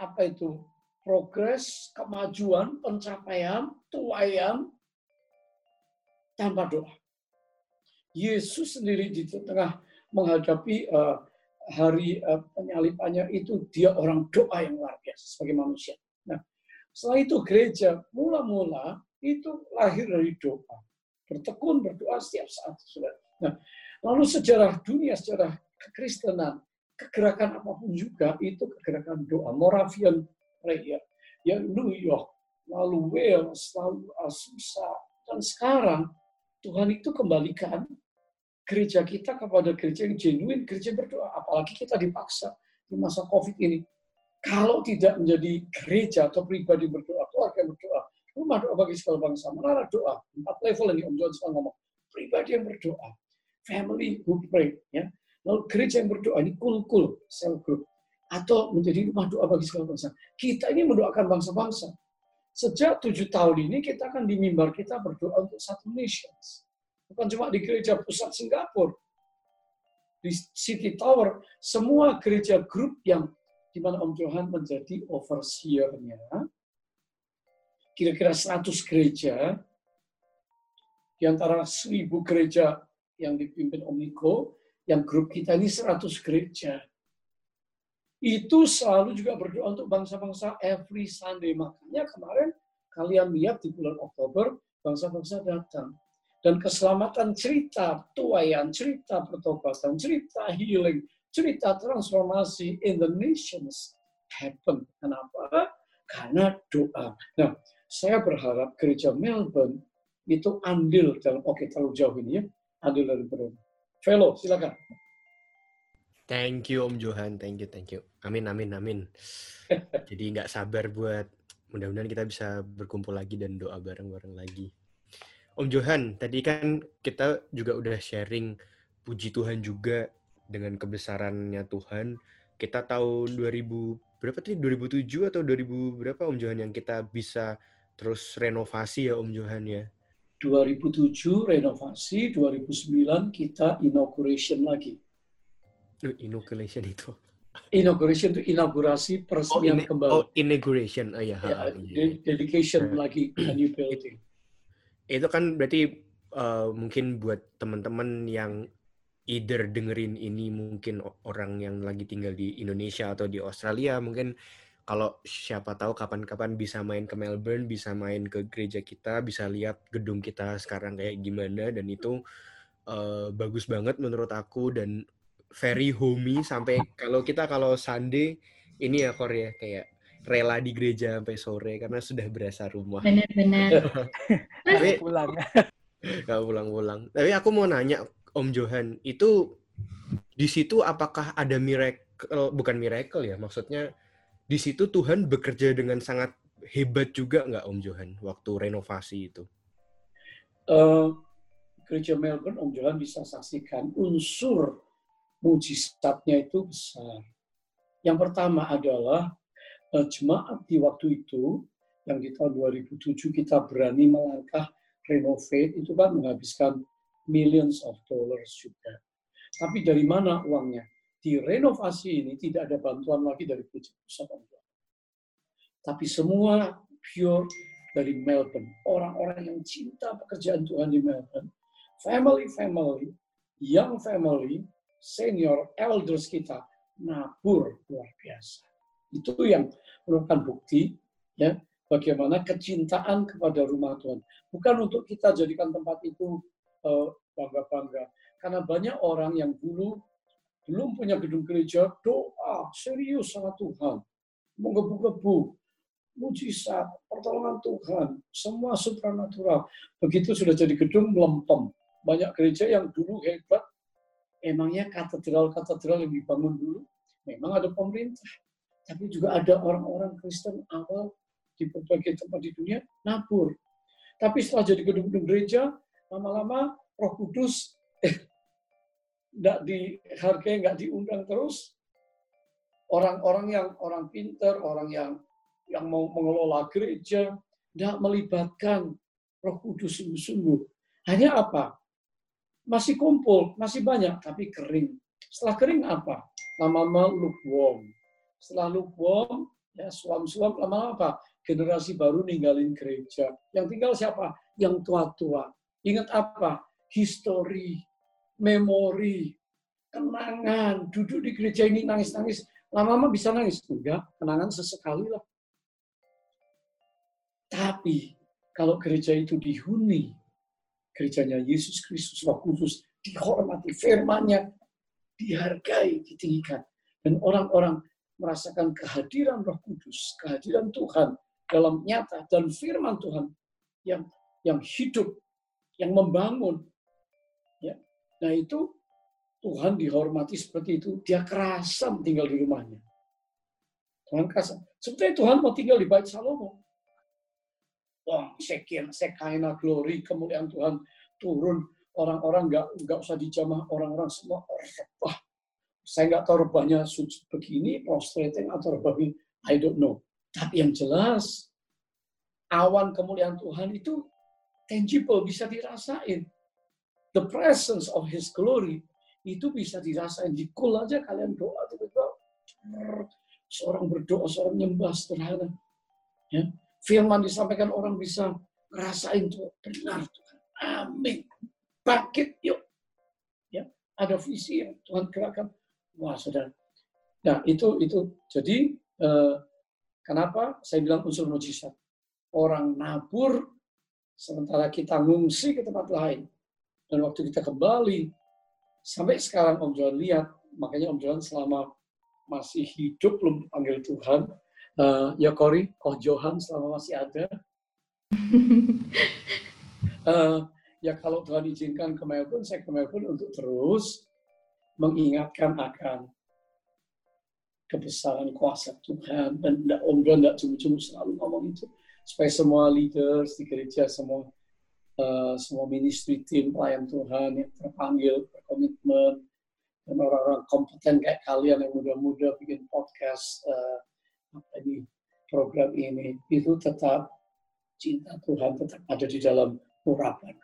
apa itu progres, kemajuan, pencapaian, tuayan tanpa doa. Yesus sendiri di tengah menghadapi uh, hari uh, penyalipannya itu dia orang doa yang luar biasa sebagai manusia. Nah, setelah itu gereja mula-mula itu lahir dari doa. Bertekun berdoa setiap saat. Nah, lalu sejarah dunia, sejarah kekristenan, kegerakan apa pun juga itu kegerakan doa. Moravian prayer, ya New York, lalu Wales, lalu Azusa, dan sekarang Tuhan itu kembalikan gereja kita kepada gereja yang genuine, gereja berdoa. Apalagi kita dipaksa di masa COVID ini. Kalau tidak menjadi gereja atau pribadi berdoa, keluarga berdoa, rumah doa bagi segala bangsa, menara doa, empat level ini Om John sedang ngomong. Pribadi yang berdoa, family who pray, ya. Lalu gereja yang berdoa, ini kul-kul, cell group. Atau menjadi rumah doa bagi segala bangsa. Kita ini mendoakan bangsa-bangsa. Sejak tujuh tahun ini kita akan di mimbar kita berdoa untuk satu nations Bukan cuma di gereja pusat Singapura. Di City Tower, semua gereja grup yang di mana Om Johan menjadi overseer-nya, kira-kira 100 gereja, di antara 1000 gereja yang dipimpin Om Niko, yang grup kita ini 100 gereja. Itu selalu juga berdoa untuk bangsa-bangsa every Sunday. Makanya kemarin kalian lihat di bulan Oktober, bangsa-bangsa datang dan keselamatan cerita tuayan, cerita pertobatan, cerita healing, cerita transformasi in the nations happen. Kenapa? Karena doa. Nah, saya berharap gereja Melbourne itu andil dalam, oke terlalu jauh ini ya, andil dari berdoa. Velo, silakan. Thank you Om Johan, thank you, thank you. Amin, amin, amin. [LAUGHS] Jadi nggak sabar buat mudah-mudahan kita bisa berkumpul lagi dan doa bareng-bareng lagi. Om Johan, tadi kan kita juga udah sharing puji Tuhan juga dengan kebesarannya Tuhan. Kita tahun 2000 berapa tadi 2007 atau 2000 berapa Om Johan yang kita bisa terus renovasi ya Om Johan ya? 2007 renovasi, 2009 kita inauguration lagi. Inauguration itu. Inauguration itu inaugurasi peresmian oh, kembali. Oh, inauguration. Oh ya. ya dedication nah. lagi a new building itu kan berarti uh, mungkin buat teman-teman yang either dengerin ini mungkin orang yang lagi tinggal di Indonesia atau di Australia mungkin kalau siapa tahu kapan-kapan bisa main ke Melbourne, bisa main ke gereja kita, bisa lihat gedung kita sekarang kayak gimana dan itu uh, bagus banget menurut aku dan very homey sampai kalau kita kalau Sunday ini ya Korea kayak rela di gereja sampai sore karena sudah berasa rumah. Benar-benar. [LAUGHS] Tapi pulang. [LAUGHS] Gak pulang-pulang. Tapi aku mau nanya Om Johan, itu di situ apakah ada miracle, bukan miracle ya, maksudnya di situ Tuhan bekerja dengan sangat hebat juga nggak Om Johan waktu renovasi itu? Uh, gereja Melbourne Om Johan bisa saksikan unsur mujizatnya itu besar. Yang pertama adalah uh, jemaat di waktu itu yang di tahun 2007 kita berani melangkah renovate itu kan menghabiskan millions of dollars juga. Tapi dari mana uangnya? Di renovasi ini tidak ada bantuan lagi dari pusat Tapi semua pure dari Melbourne. Orang-orang yang cinta pekerjaan Tuhan di Melbourne. Family-family, young family, senior, elders kita, nabur luar biasa. Itu yang merupakan bukti ya bagaimana kecintaan kepada rumah Tuhan. Bukan untuk kita jadikan tempat itu bangga-bangga. Karena banyak orang yang dulu belum punya gedung gereja, doa serius sama Tuhan. Menggebu-gebu, mujizat, pertolongan Tuhan, semua supranatural. Begitu sudah jadi gedung melempem. Banyak gereja yang dulu hebat, emangnya katedral-katedral yang dibangun dulu, memang ada pemerintah. Tapi juga ada orang-orang Kristen awal di berbagai tempat di dunia nabur. Tapi setelah jadi gedung-gedung gereja, lama-lama Roh Kudus nggak dihargai, nggak diundang terus. Orang-orang yang orang pinter, orang yang yang mau mengelola gereja, tidak melibatkan Roh Kudus sungguh-sungguh. Hanya apa? Masih kumpul, masih banyak, tapi kering. Setelah kering apa? Lama-lama lukewarm. Setelah lukewarm, ya suam-suam, lama-lama apa? Generasi baru ninggalin gereja. Yang tinggal siapa? Yang tua-tua. Ingat apa? Histori, memori, kenangan. Duduk di gereja ini nangis-nangis. Lama-lama bisa nangis. Enggak, kenangan sesekali lah. Tapi kalau gereja itu dihuni, gerejanya Yesus Kristus Roh Kudus dihormati, firmannya dihargai, ditinggikan. Dan orang-orang merasakan kehadiran Roh Kudus, kehadiran Tuhan dalam nyata dan firman Tuhan yang yang hidup, yang membangun. Nah itu Tuhan dihormati seperti itu, dia kerasan tinggal di rumahnya. Tuhan kerasan. Seperti Tuhan mau tinggal di bait Salomo. Wah, sekian, sekaina glory, kemuliaan Tuhan turun. Orang-orang nggak nggak usah dijamah, orang-orang semua wah, saya nggak tahu rebahnya sujud begini, prostrating atau rebahnya, I don't know. Tapi yang jelas, awan kemuliaan Tuhan itu tangible, bisa dirasain. The presence of His glory itu bisa dirasain. Di kul aja kalian doa tiba-tiba seorang berdoa, seorang nyembah sederhana. Ya. Firman disampaikan orang bisa ngerasain tuh benar Tuhan. Amin. Bangkit yuk. Ya, ada visi yang Tuhan gerakan. Wah, saudara. Nah, itu itu jadi eh, kenapa saya bilang unsur mujizat. Orang nabur sementara kita ngungsi ke tempat lain. Dan waktu kita kembali, sampai sekarang Om Johan lihat, makanya Om Johan selama masih hidup belum panggil Tuhan, uh, ya Kori, Oh Johan selama masih ada. uh, [LAUGHS] ya kalau Tuhan izinkan ke Melbourne, saya ke Melbourne untuk terus mengingatkan akan kebesaran kuasa Tuhan dan Om John tidak cuma-cuma selalu ngomong itu supaya semua leaders di gereja semua uh, semua ministry tim pelayan Tuhan yang terpanggil berkomitmen dan orang-orang kompeten kayak kalian yang muda-muda bikin podcast uh, apa ini program ini itu tetap cinta Tuhan tetap ada di dalam urapan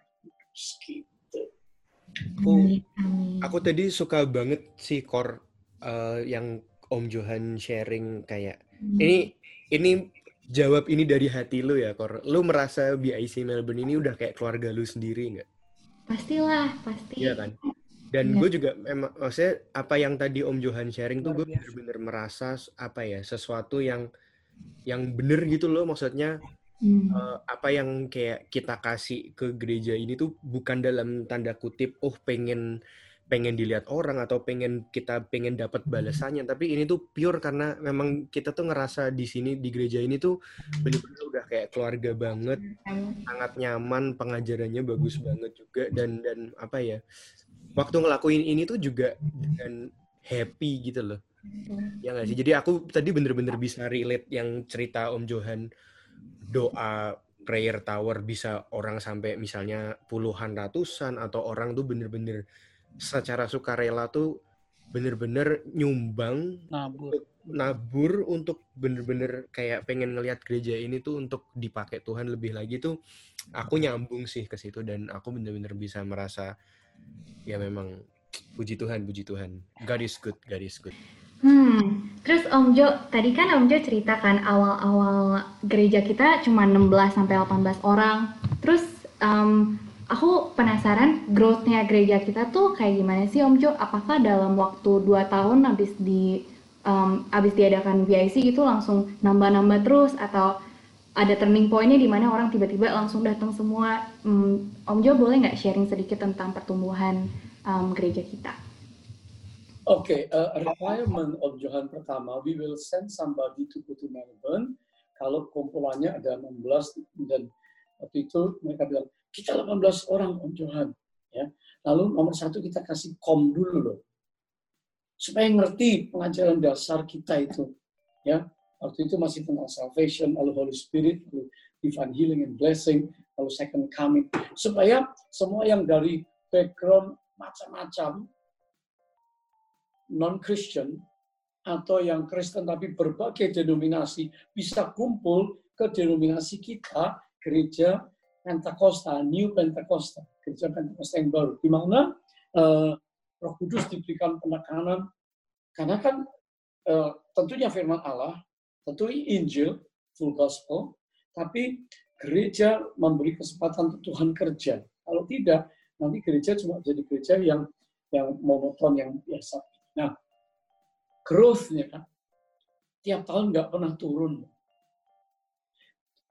gitu. Aku, aku tadi suka banget sih core uh, yang Om Johan sharing kayak hmm. ini ini jawab ini dari hati lu ya Kor. Lu merasa BIC Melbourne ini udah kayak keluarga lu sendiri nggak? Pastilah, pasti. Iya kan. Dan ya. gue juga emang maksudnya apa yang tadi Om Johan sharing tuh gue bener-bener merasa apa ya sesuatu yang yang bener gitu loh maksudnya hmm. uh, apa yang kayak kita kasih ke gereja ini tuh bukan dalam tanda kutip oh pengen pengen dilihat orang atau pengen kita pengen dapat hmm. balasannya. Tapi ini tuh pure karena memang kita tuh ngerasa di sini di gereja ini tuh benar-benar udah kayak keluarga banget sangat nyaman pengajarannya bagus banget juga dan dan apa ya waktu ngelakuin ini tuh juga dengan happy gitu loh. Ya nggak sih? Jadi aku tadi bener-bener bisa relate yang cerita Om Johan doa prayer tower bisa orang sampai misalnya puluhan ratusan atau orang tuh bener-bener secara sukarela tuh bener-bener nyumbang nabur. nabur untuk bener-bener kayak pengen ngelihat gereja ini tuh untuk dipakai Tuhan lebih lagi tuh aku nyambung sih ke situ dan aku bener-bener bisa merasa ya memang puji Tuhan puji Tuhan. God is good God is good. Hmm, terus Om Jo, tadi kan Om Jo ceritakan awal-awal gereja kita cuma 16 sampai 18 orang. Terus um, aku penasaran growth-nya gereja kita tuh kayak gimana sih Om Jo? Apakah dalam waktu 2 tahun habis di um, habis diadakan BIC itu langsung nambah-nambah terus atau ada turning point-nya di mana orang tiba-tiba langsung datang semua. Um, Om Jo boleh nggak sharing sedikit tentang pertumbuhan um, gereja kita? Oke, okay, uh, requirement Om Johan pertama, we will send somebody to to Melbourne. Kalau kumpulannya ada 16 dan waktu itu mereka bilang kita 18 orang Om Johan, ya. Lalu nomor satu kita kasih kom dulu loh, supaya ngerti pengajaran dasar kita itu, ya. Waktu itu masih tentang salvation, lalu Holy Spirit, lalu divine healing and blessing, lalu second coming, supaya semua yang dari background macam-macam non-Christian atau yang Kristen tapi berbagai denominasi bisa kumpul ke denominasi kita, gereja Pentakosta, New Pentakosta, gereja Pentakosta yang baru, di mana uh, Roh Kudus diberikan penekanan, karena kan uh, tentunya firman Allah, tentu Injil, full gospel, tapi gereja memberi kesempatan untuk Tuhan kerja. Kalau tidak, nanti gereja cuma jadi gereja yang yang monoton, yang biasa. Nah, growth-nya kan, tiap tahun nggak pernah turun.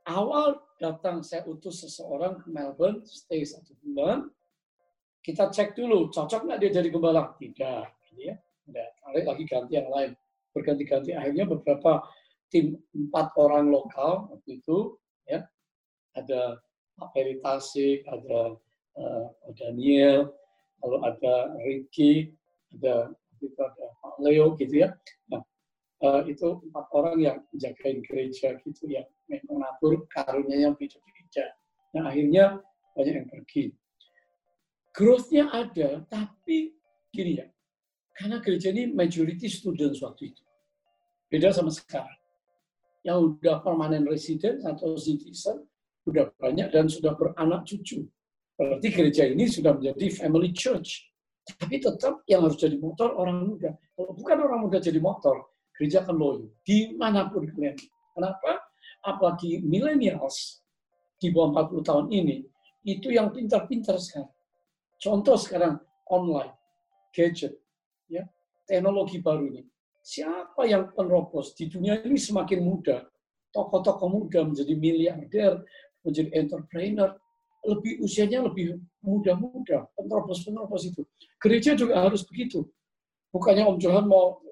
Awal datang saya utus seseorang ke Melbourne, stay satu bulan, kita cek dulu, cocok nggak dia jadi gembala? Tidak, gitu ya. Tidak, tarik lagi ganti yang lain. Berganti-ganti, akhirnya beberapa tim empat orang lokal waktu itu, ya, ada Pak Peri Tasik, ada uh, Daniel, lalu ada Ricky, ada itu ada Pak Leo gitu ya. Nah, uh, itu empat orang yang jagain gereja gitu yang mengatur karunia yang beda-beda. Nah akhirnya banyak yang pergi. Growth-nya ada, tapi gini ya, karena gereja ini majority students waktu itu. Beda sama sekarang. Yang udah permanent resident atau citizen, udah banyak dan sudah beranak cucu. Berarti gereja ini sudah menjadi family church. Tapi tetap yang harus jadi motor orang muda. Kalau bukan orang muda jadi motor, gereja akan loyo. Di mana pun kalian. Kenapa? Apalagi millennials di bawah 40 tahun ini, itu yang pintar-pintar sekarang. Contoh sekarang online, gadget, ya, teknologi baru ini. Siapa yang penerobos di dunia ini semakin muda, tokoh-tokoh muda menjadi miliarder, menjadi entrepreneur, lebih usianya lebih muda-muda, penerobos-penerobos itu. Gereja juga harus begitu. Bukannya Om Johan mau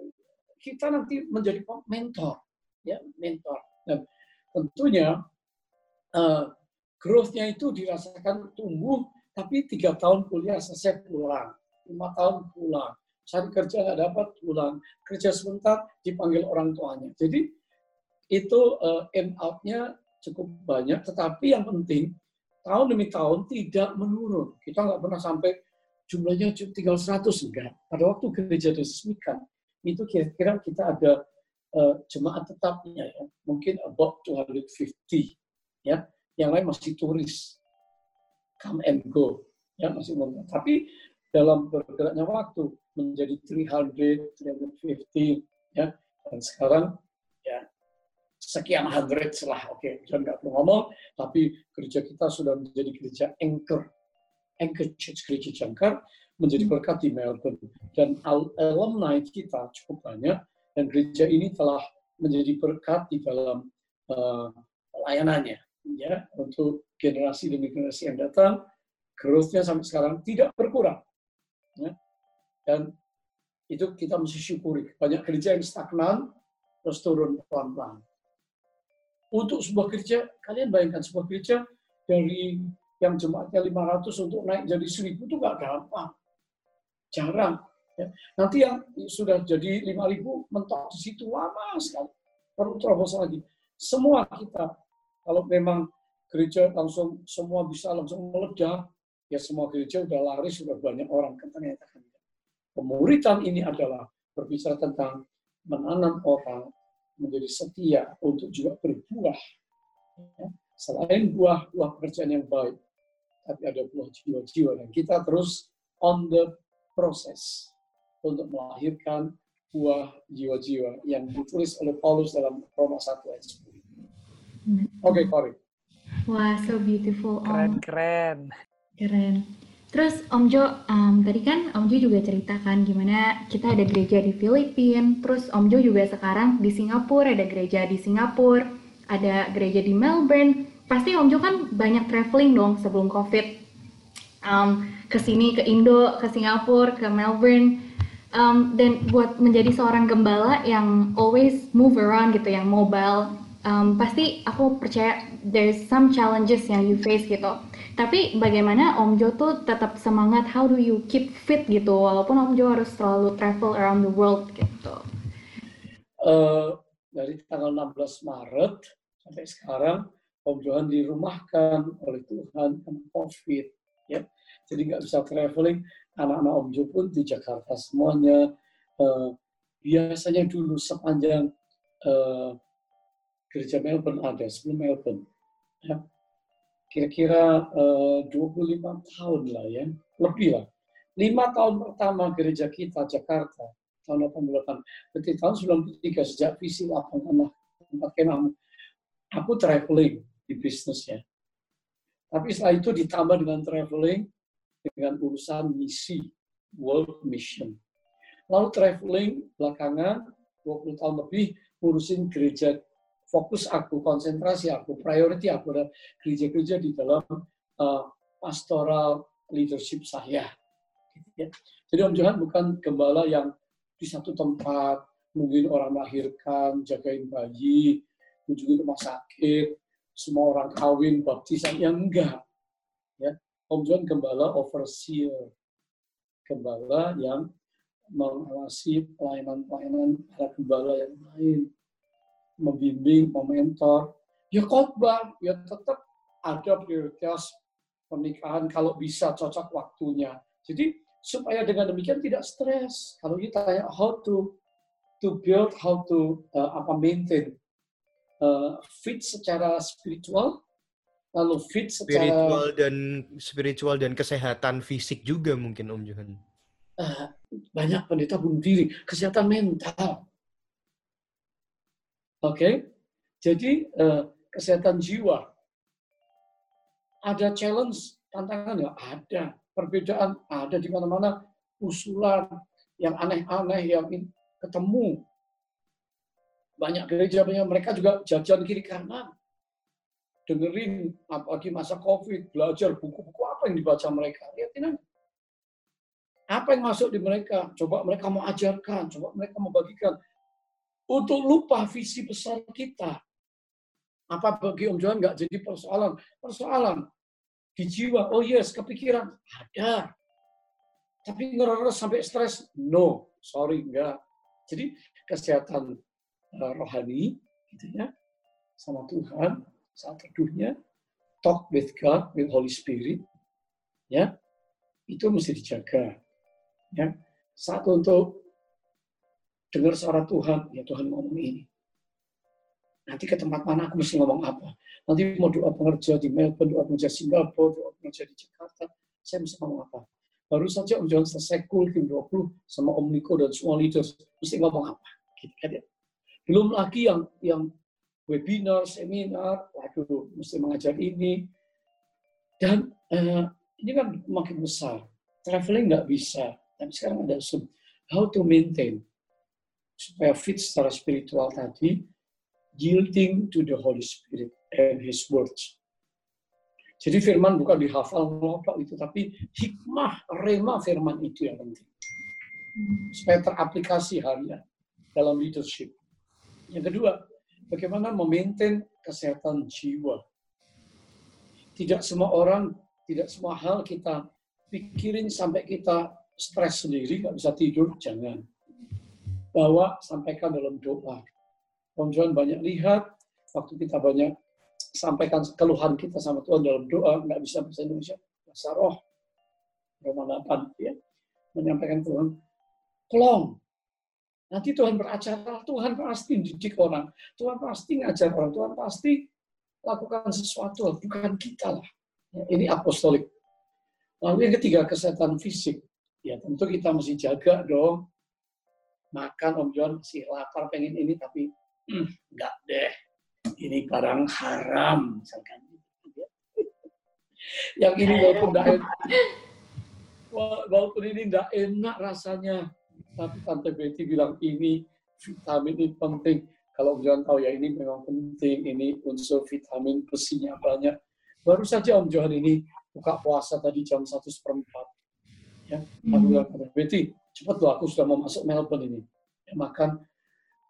kita nanti menjadi mentor, ya mentor. Dan tentunya uh, growth-nya itu dirasakan tumbuh, tapi tiga tahun kuliah selesai pulang, lima tahun pulang, cari kerja nggak dapat pulang, kerja sebentar dipanggil orang tuanya. Jadi itu uh, end out-nya cukup banyak, tetapi yang penting tahun demi tahun tidak menurun. Kita nggak pernah sampai jumlahnya tinggal 100 enggak. Pada waktu gereja diresmikan, itu kira-kira kita ada uh, jemaat tetapnya ya, mungkin about 250 ya. Yang lain masih turis. Come and go. Ya, masih belum. Tapi dalam bergeraknya waktu menjadi 300, 350 ya. Dan sekarang ya sekian hundred lah, oke, okay, jangan nggak perlu ngomong, tapi gereja kita sudah menjadi gereja anchor, anchor church gereja jangkar, menjadi berkat di Melbourne. Dan alumni kita cukup banyak, dan gereja ini telah menjadi berkat di dalam uh, pelayanannya, ya, untuk generasi demi generasi yang datang, growth-nya sampai sekarang tidak berkurang. Ya. Dan itu kita mesti syukuri. Banyak gereja yang stagnan, terus turun pelan-pelan untuk sebuah gereja, kalian bayangkan sebuah gereja dari yang jemaatnya 500 untuk naik jadi 1000 itu nggak gampang. Jarang. Ya. Nanti yang sudah jadi 5000 mentok di situ lama sekali. Perlu terobos lagi. Semua kita, kalau memang gereja langsung semua bisa langsung meledak, ya semua gereja udah laris, sudah banyak orang ternyata. Pemuritan ini adalah berbicara tentang menanam orang menjadi setia untuk juga berbuah. Ya. Selain buah-buah pekerjaan yang baik, tapi ada buah jiwa-jiwa. Dan kita terus on the process untuk melahirkan buah jiwa-jiwa yang ditulis oleh Paulus dalam Roma 1 ayat 10. Oke, okay, Cory. Wah, so beautiful. Keren, keren. Keren. Terus Om Jo, um, tadi kan Om Jo juga ceritakan gimana kita ada gereja di Filipina, terus Om Jo juga sekarang di Singapura, ada gereja di Singapura, ada gereja di Melbourne. Pasti Om Jo kan banyak traveling dong sebelum COVID. Um, ke sini, ke Indo, ke Singapura, ke Melbourne. Um, dan buat menjadi seorang gembala yang always move around gitu, yang mobile, um, pasti aku percaya there's some challenges yang you face gitu. Tapi bagaimana Om Jo tuh tetap semangat? How do you keep fit gitu? Walaupun Om Jo harus selalu travel around the world gitu. Uh, dari tanggal 16 Maret sampai sekarang Om Johan dirumahkan oleh Tuhan karena COVID. Ya, jadi nggak bisa traveling. Anak-anak Om Jo pun di Jakarta semuanya. Uh, biasanya dulu sepanjang uh, gereja Melbourne ada sebelum Melbourne. Ya, kira-kira uh, 25 tahun lah ya, lebih lah. Lima tahun pertama gereja kita Jakarta tahun 88. Berarti tahun 93 sejak visi lapangan tempat kemah. Aku traveling di bisnisnya. Tapi setelah itu ditambah dengan traveling dengan urusan misi World Mission. Lalu traveling belakangan 20 tahun lebih ngurusin gereja fokus aku, konsentrasi aku, priority aku adalah gereja-gereja di dalam uh, pastoral leadership saya. Gitu ya. Jadi Om Johan bukan gembala yang di satu tempat, mungkin orang melahirkan, jagain bayi, kunjungi rumah sakit, semua orang kawin, baptisan, yang enggak. Om John gembala overseer, gembala yang mengawasi pelayanan-pelayanan para gembala yang lain, membimbing, mementor. Ya khotbah, ya tetap ada prioritas pernikahan kalau bisa cocok waktunya. Jadi supaya dengan demikian tidak stres. Kalau kita tanya how to to build, how to uh, apa maintain uh, fit secara spiritual, lalu fit secara spiritual dan spiritual dan kesehatan fisik juga mungkin Om Johan. Uh, banyak pendeta bunuh diri, kesehatan mental. Oke, okay? jadi uh, kesehatan jiwa. Ada challenge, tantangan ya ada perbedaan ada di mana-mana usulan yang aneh-aneh yang ketemu banyak gereja banyak mereka juga jajan kiri kanan dengerin apalagi masa covid belajar buku-buku apa yang dibaca mereka? Lihatin aja. Apa yang masuk di mereka? Coba mereka mau ajarkan coba mereka mau bagikan. Untuk lupa visi besar kita. Apa bagi Om Johan nggak jadi persoalan? Persoalan di jiwa, oh yes, kepikiran, ada. Tapi ngeres sampai stres, no, sorry, enggak. Jadi kesehatan uh, rohani, gitu ya, sama Tuhan, saat teduhnya, talk with God, with Holy Spirit, ya, itu mesti dijaga. Ya, satu untuk dengar suara Tuhan, ya Tuhan ngomong ini. Nanti ke tempat mana aku mesti ngomong apa? Nanti mau doa pengerja di Melbourne, doa pengerja Singapura, doa pengerja di Jakarta, saya mesti ngomong apa? Baru saja Om John selesai cool tim 20 sama Om Niko dan semua leaders, mesti ngomong apa? Gitu kan ya. Belum lagi yang yang webinar, seminar, waduh, mesti mengajar ini. Dan uh, ini kan makin besar. Traveling nggak bisa. Tapi sekarang ada Zoom. How to maintain supaya fit secara spiritual tadi, yielding to the Holy Spirit and His words. Jadi firman bukan dihafal ngelotok itu, tapi hikmah, rema firman itu yang penting. Supaya teraplikasi harian dalam leadership. Yang kedua, bagaimana memaintain kesehatan jiwa. Tidak semua orang, tidak semua hal kita pikirin sampai kita stres sendiri, nggak bisa tidur, jangan. Bawa, sampaikan dalam doa. John banyak lihat, waktu kita banyak sampaikan keluhan kita sama Tuhan dalam doa, nggak bisa bahasa Indonesia, bahasa roh, Roma 8, ya, menyampaikan Tuhan, tolong, nanti Tuhan beracara, Tuhan pasti didik orang, Tuhan pasti ngajar orang, Tuhan pasti lakukan sesuatu, bukan kita lah. Ya, ini apostolik. Lalu yang ketiga, kesehatan fisik. Ya tentu kita mesti jaga dong. Makan Om John masih lapar pengen ini tapi hmm, enggak deh ini barang haram misalkan yang ini walaupun enak walaupun ini tidak enak rasanya tapi tante Betty bilang ini vitamin ini penting kalau Johan tahu ya ini memang penting ini unsur vitamin besinya banyak baru saja Om Johan ini buka puasa tadi jam satu seperempat ya aku bilang tante Betty cepat loh aku sudah mau masuk Melbourne ini. Ya, makan,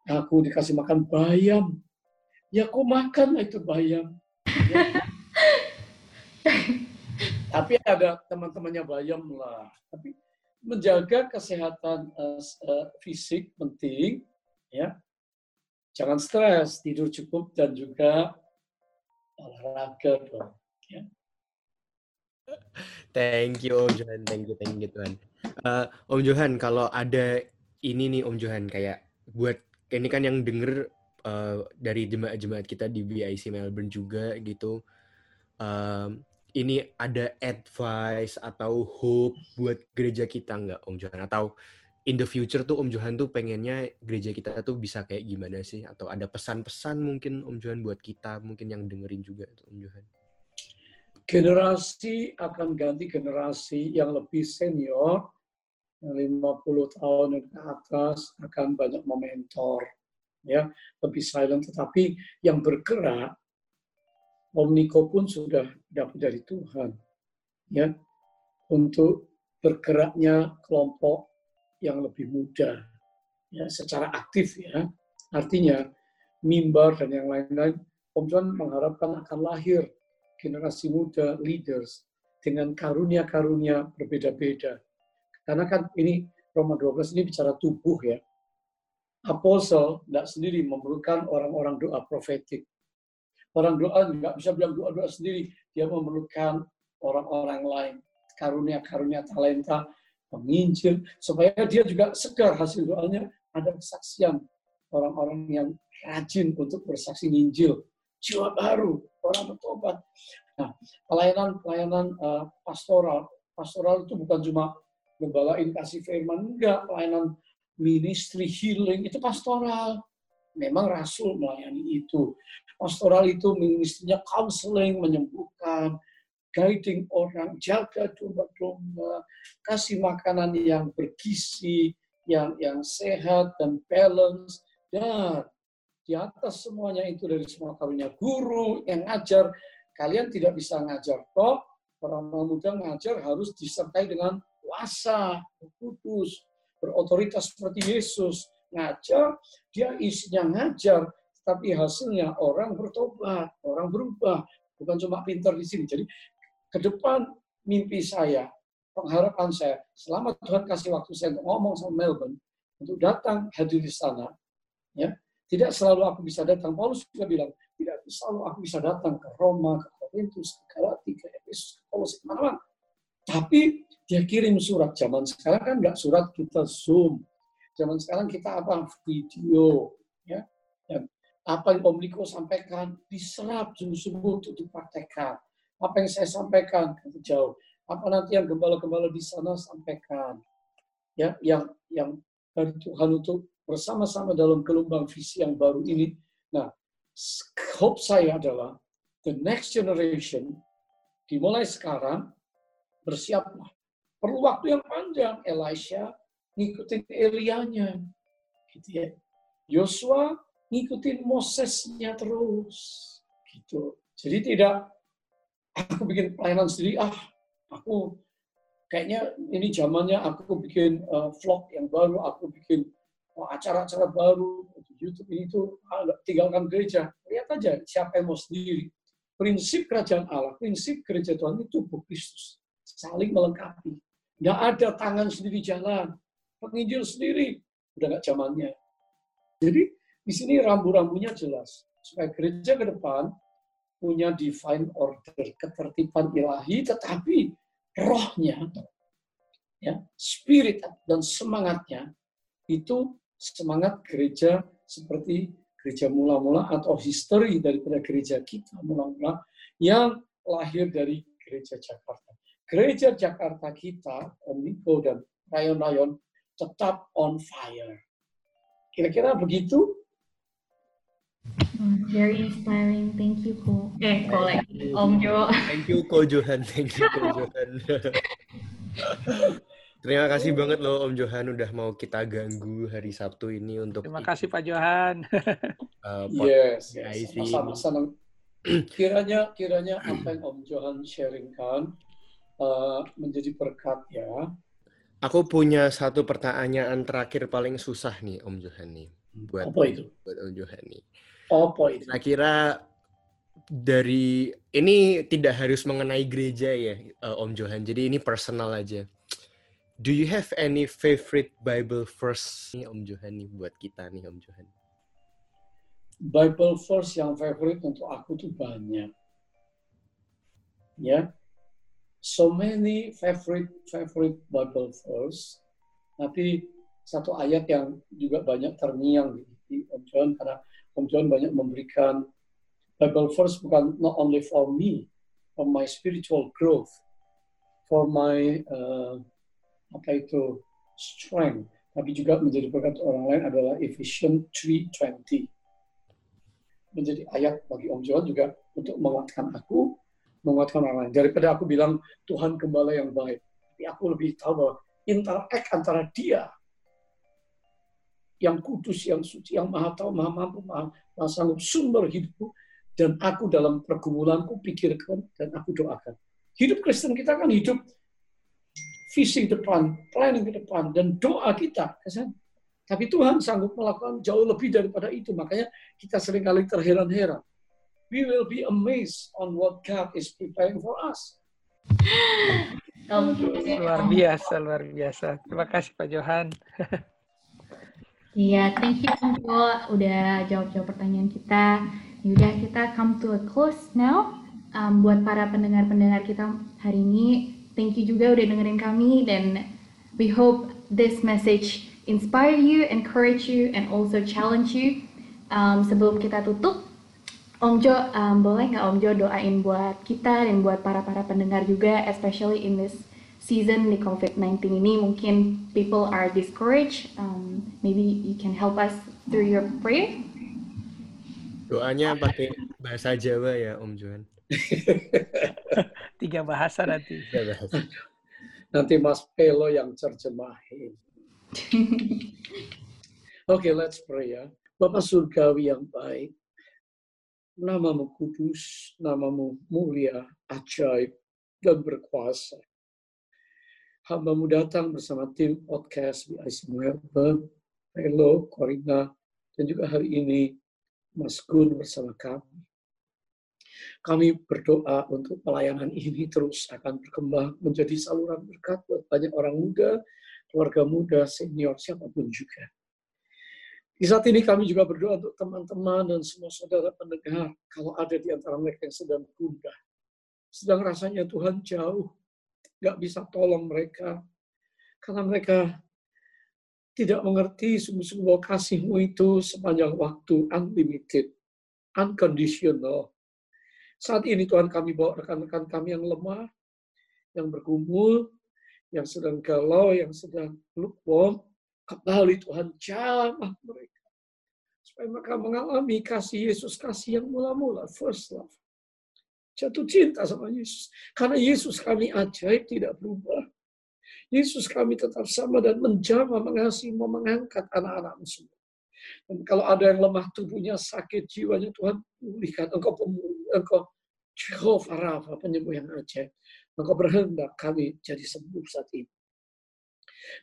aku dikasih makan bayam. Ya aku makan itu bayam. Ya. [LAUGHS] Tapi ada teman-temannya bayam lah. Tapi menjaga kesehatan uh, uh, fisik penting, ya. Jangan stres, tidur cukup dan juga olahraga dong. Ya. Thank you Om Johan, thank you, thank you Tuhan. Uh, Om Johan, kalau ada ini nih Om Johan kayak buat ini kan yang denger uh, dari jemaat-jemaat kita di BIC Melbourne juga gitu. Um, ini ada advice atau hope buat gereja kita nggak Om Johan? Atau in the future tuh Om Johan tuh pengennya gereja kita tuh bisa kayak gimana sih? Atau ada pesan-pesan mungkin Om Johan buat kita mungkin yang dengerin juga tuh Om Johan? generasi akan ganti generasi yang lebih senior, yang 50 tahun ke atas akan banyak mementor, ya lebih silent. Tetapi yang bergerak, Om Niko pun sudah dapat dari Tuhan, ya untuk bergeraknya kelompok yang lebih muda, ya secara aktif ya. Artinya mimbar dan yang lain-lain, Om Tuhan mengharapkan akan lahir generasi muda leaders dengan karunia-karunia berbeda-beda. Karena kan ini Roma 12 ini bicara tubuh ya. Apostle tidak sendiri memerlukan orang-orang doa profetik. Orang doa nggak bisa bilang doa-doa sendiri. Dia memerlukan orang-orang lain. Karunia-karunia talenta, penginjil. Supaya dia juga segar hasil doanya. Ada kesaksian orang-orang yang rajin untuk bersaksi Injil jiwa baru, orang bertobat. Nah, pelayanan-pelayanan uh, pastoral, pastoral itu bukan cuma membawain kasih firman, enggak, pelayanan ministry healing itu pastoral. Memang rasul melayani itu. Pastoral itu ministrinya counseling, menyembuhkan, guiding orang, jaga domba-domba, kasih makanan yang bergizi, yang yang sehat dan balance, dan di atas semuanya itu dari semua karunia guru yang ngajar. Kalian tidak bisa ngajar toh orang muda ngajar harus disertai dengan kuasa kudus berotoritas seperti Yesus ngajar dia isinya ngajar tapi hasilnya orang bertobat orang berubah bukan cuma pintar di sini jadi ke depan mimpi saya pengharapan saya selama Tuhan kasih waktu saya untuk ngomong sama Melbourne untuk datang hadir di sana ya tidak selalu aku bisa datang. Paulus juga bilang, tidak selalu aku bisa datang ke Roma, ke Korintus, ke Galati, ke Efesus, ke Paulus, ke mana-mana. Tapi dia kirim surat. Zaman sekarang kan nggak surat kita Zoom. Zaman sekarang kita apa? Video. ya Dan apa yang Om Niko sampaikan diserap sungguh-sungguh untuk dipraktekkan. Apa yang saya sampaikan jauh. Apa nanti yang gembala-gembala di sana sampaikan. Ya, yang yang dari Tuhan untuk bersama-sama dalam gelombang visi yang baru ini. Nah, hope saya adalah the next generation dimulai sekarang bersiaplah. Perlu waktu yang panjang. Elisha ngikutin Elianya. Gitu ya. Yosua ngikutin Mosesnya terus. Gitu. Jadi tidak aku bikin pelayanan sendiri, ah aku kayaknya ini zamannya aku bikin uh, vlog yang baru, aku bikin acara-acara baru, YouTube ini itu ah, tinggalkan gereja. Lihat aja siapa yang mau sendiri. Prinsip kerajaan Allah, prinsip gereja Tuhan itu tubuh Kristus. Saling melengkapi. Nggak ada tangan sendiri jalan. Penginjil sendiri. Udah nggak zamannya. Jadi di sini rambu-rambunya jelas. Supaya gereja ke depan punya divine order, ketertiban ilahi, tetapi rohnya, ya, spirit dan semangatnya itu semangat gereja seperti gereja mula-mula atau history daripada gereja kita mula-mula yang lahir dari gereja Jakarta. Gereja Jakarta kita, Om Niko dan rayon-rayon tetap on fire. Kira-kira begitu? Oh, very inspiring. Thank you, Ko. Eh, Ko lagi. Om Jo. Thank you, Ko Johan. Thank you, Ko Johan. [LAUGHS] Terima kasih banget loh Om Johan udah mau kita ganggu hari Sabtu ini untuk Terima kasih Pak Johan. [LAUGHS] uh, yes, yes. Sama-sama. [CLEARS THROAT] Kiranya kiranya apa yang Om Johan sharingkan uh, menjadi berkat ya Aku punya satu pertanyaan terakhir paling susah nih Om Johan nih buat Apa itu? buat Om Johan nih. Apa itu? Kira-kira dari ini tidak harus mengenai gereja ya uh, Om Johan. Jadi ini personal aja. Do you have any favorite Bible verse nih Om Johan nih buat kita nih Om Johan? Bible verse yang favorite untuk aku tuh banyak. Ya. So many favorite favorite Bible verse. Tapi satu ayat yang juga banyak terngiang di Om John karena Om John banyak memberikan Bible verse bukan not only for me, for my spiritual growth, for my uh, apa itu strength, tapi juga menjadi berkat orang lain adalah Ephesians 3:20 menjadi ayat bagi Om John juga untuk menguatkan aku, menguatkan orang lain. Daripada aku bilang Tuhan gembala yang baik, tapi aku lebih tahu bahwa interact antara dia yang kudus, yang suci, yang maha tahu, maha mampu, maha, maha sanggup, sumber hidupku, dan aku dalam pergumulanku pikirkan dan aku doakan. Hidup Kristen kita kan hidup visi depan, planning ke depan, dan doa kita. Kan? Tapi Tuhan sanggup melakukan jauh lebih daripada itu. Makanya kita sering kali terheran-heran. We will be amazed on what God is preparing for us. Luar biasa, luar biasa. Terima kasih Pak Johan. Iya, thank you Jo udah jawab-jawab pertanyaan kita. Yaudah kita come to a close now. Um, buat para pendengar-pendengar kita hari ini, thank you juga udah dengerin kami dan we hope this message inspire you, encourage you, and also challenge you. Um, sebelum kita tutup, Om Jo, um, boleh nggak Om Jo doain buat kita dan buat para-para pendengar juga, especially in this season di COVID-19 ini, mungkin people are discouraged. Um, maybe you can help us through your prayer. Doanya pakai bahasa Jawa ya Om Johan. [LAUGHS] Tiga bahasa nanti. Tiga bahasa. Nanti Mas Pelo yang terjemahin. [LAUGHS] Oke, okay, let's pray ya. Bapak Surgawi yang baik, namamu kudus, namamu mulia, ajaib, dan berkuasa. Hambamu datang bersama tim podcast di IC Melbourne, Hello, Corina, dan juga hari ini Mas Gun bersama kami. Kami berdoa untuk pelayanan ini terus akan berkembang menjadi saluran berkat buat banyak orang muda, keluarga muda, senior, siapa pun juga. Di saat ini kami juga berdoa untuk teman-teman dan semua saudara pendengar, kalau ada di antara mereka yang sedang gundah, sedang rasanya Tuhan jauh, nggak bisa tolong mereka, karena mereka tidak mengerti sungguh-sungguh kasihmu itu sepanjang waktu, unlimited, unconditional. Saat ini Tuhan kami bawa rekan-rekan kami yang lemah, yang bergumul, yang sedang galau, yang sedang lukewarm, kembali Tuhan jamah mereka. Supaya mereka mengalami kasih Yesus, kasih yang mula-mula, first love. Jatuh cinta sama Yesus. Karena Yesus kami ajaib, tidak berubah. Yesus kami tetap sama dan menjama, mengasihi, mau mengangkat anak-anakmu semua. Dan kalau ada yang lemah tubuhnya, sakit jiwanya, Tuhan pulihkan. Engkau pemulih, engkau Jehovah Rafa, penyembuh yang ajaib. Engkau berhendak kami jadi sembuh saat ini.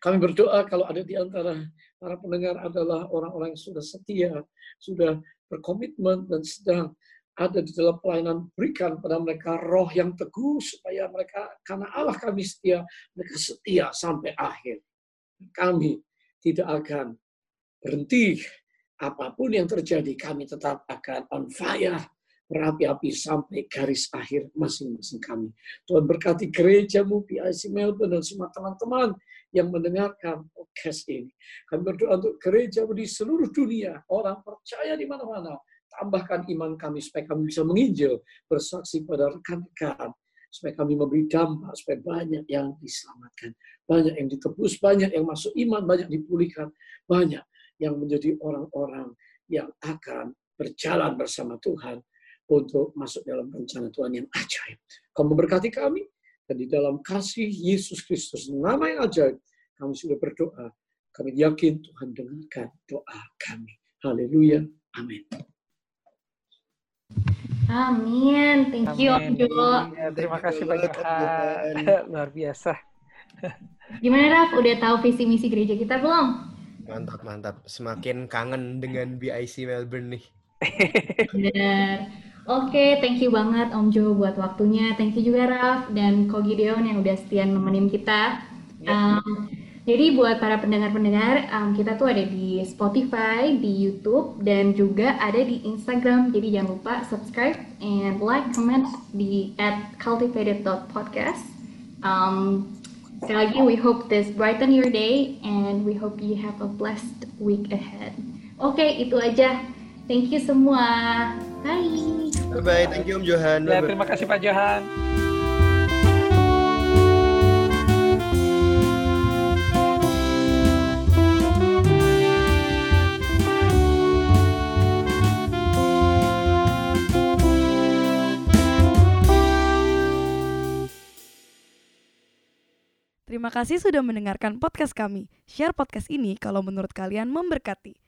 Kami berdoa kalau ada di antara para pendengar adalah orang-orang yang sudah setia, sudah berkomitmen dan sedang ada di dalam pelayanan berikan pada mereka roh yang teguh supaya mereka karena Allah kami setia mereka setia sampai akhir. Kami tidak akan berhenti. Apa pun yang terjadi kami tetap akan on fire berapi-api sampai garis akhir masing-masing kami. Tuhan berkati gerejamu, PIC Melbourne, dan semua teman-teman yang mendengarkan podcast ini. Kami berdoa untuk gerejamu di seluruh dunia, orang percaya di mana-mana. Tambahkan iman kami supaya kami bisa menginjil, bersaksi pada rekan-rekan, supaya kami memberi dampak, supaya banyak yang diselamatkan, banyak yang ditebus, banyak yang masuk iman, banyak dipulihkan, banyak yang menjadi orang-orang yang akan berjalan bersama Tuhan untuk masuk dalam rencana Tuhan yang ajaib. Kau memberkati kami, dan di dalam kasih Yesus Kristus, nama yang ajaib, kami sudah berdoa. Kami yakin Tuhan dengarkan doa kami. Haleluya. Amin. Amin. Thank you, Om Jo. Ya, terima kasih banyak. [LAUGHS] Luar biasa. Gimana Raf, udah tahu visi misi gereja kita belum? Mantap, mantap. Semakin kangen dengan BIC Melbourne nih. Benar. Oke, thank you banget Om Jo buat waktunya. Thank you juga Raf dan Ko Gideon yang udah setia nemenin kita. Um, jadi buat para pendengar-pendengar, um, kita tuh ada di Spotify, di YouTube, dan juga ada di Instagram. Jadi jangan lupa subscribe and like, comment di at cultivated.podcast. Um, sekali lagi, we hope this brighten your day and we hope you have a blessed week ahead. Oke, itu aja. Thank you semua. Bye. Bye-bye. Thank you Om Johan. Ya, Bye-bye. terima kasih Pak Johan. Terima kasih sudah mendengarkan podcast kami. Share podcast ini kalau menurut kalian memberkati.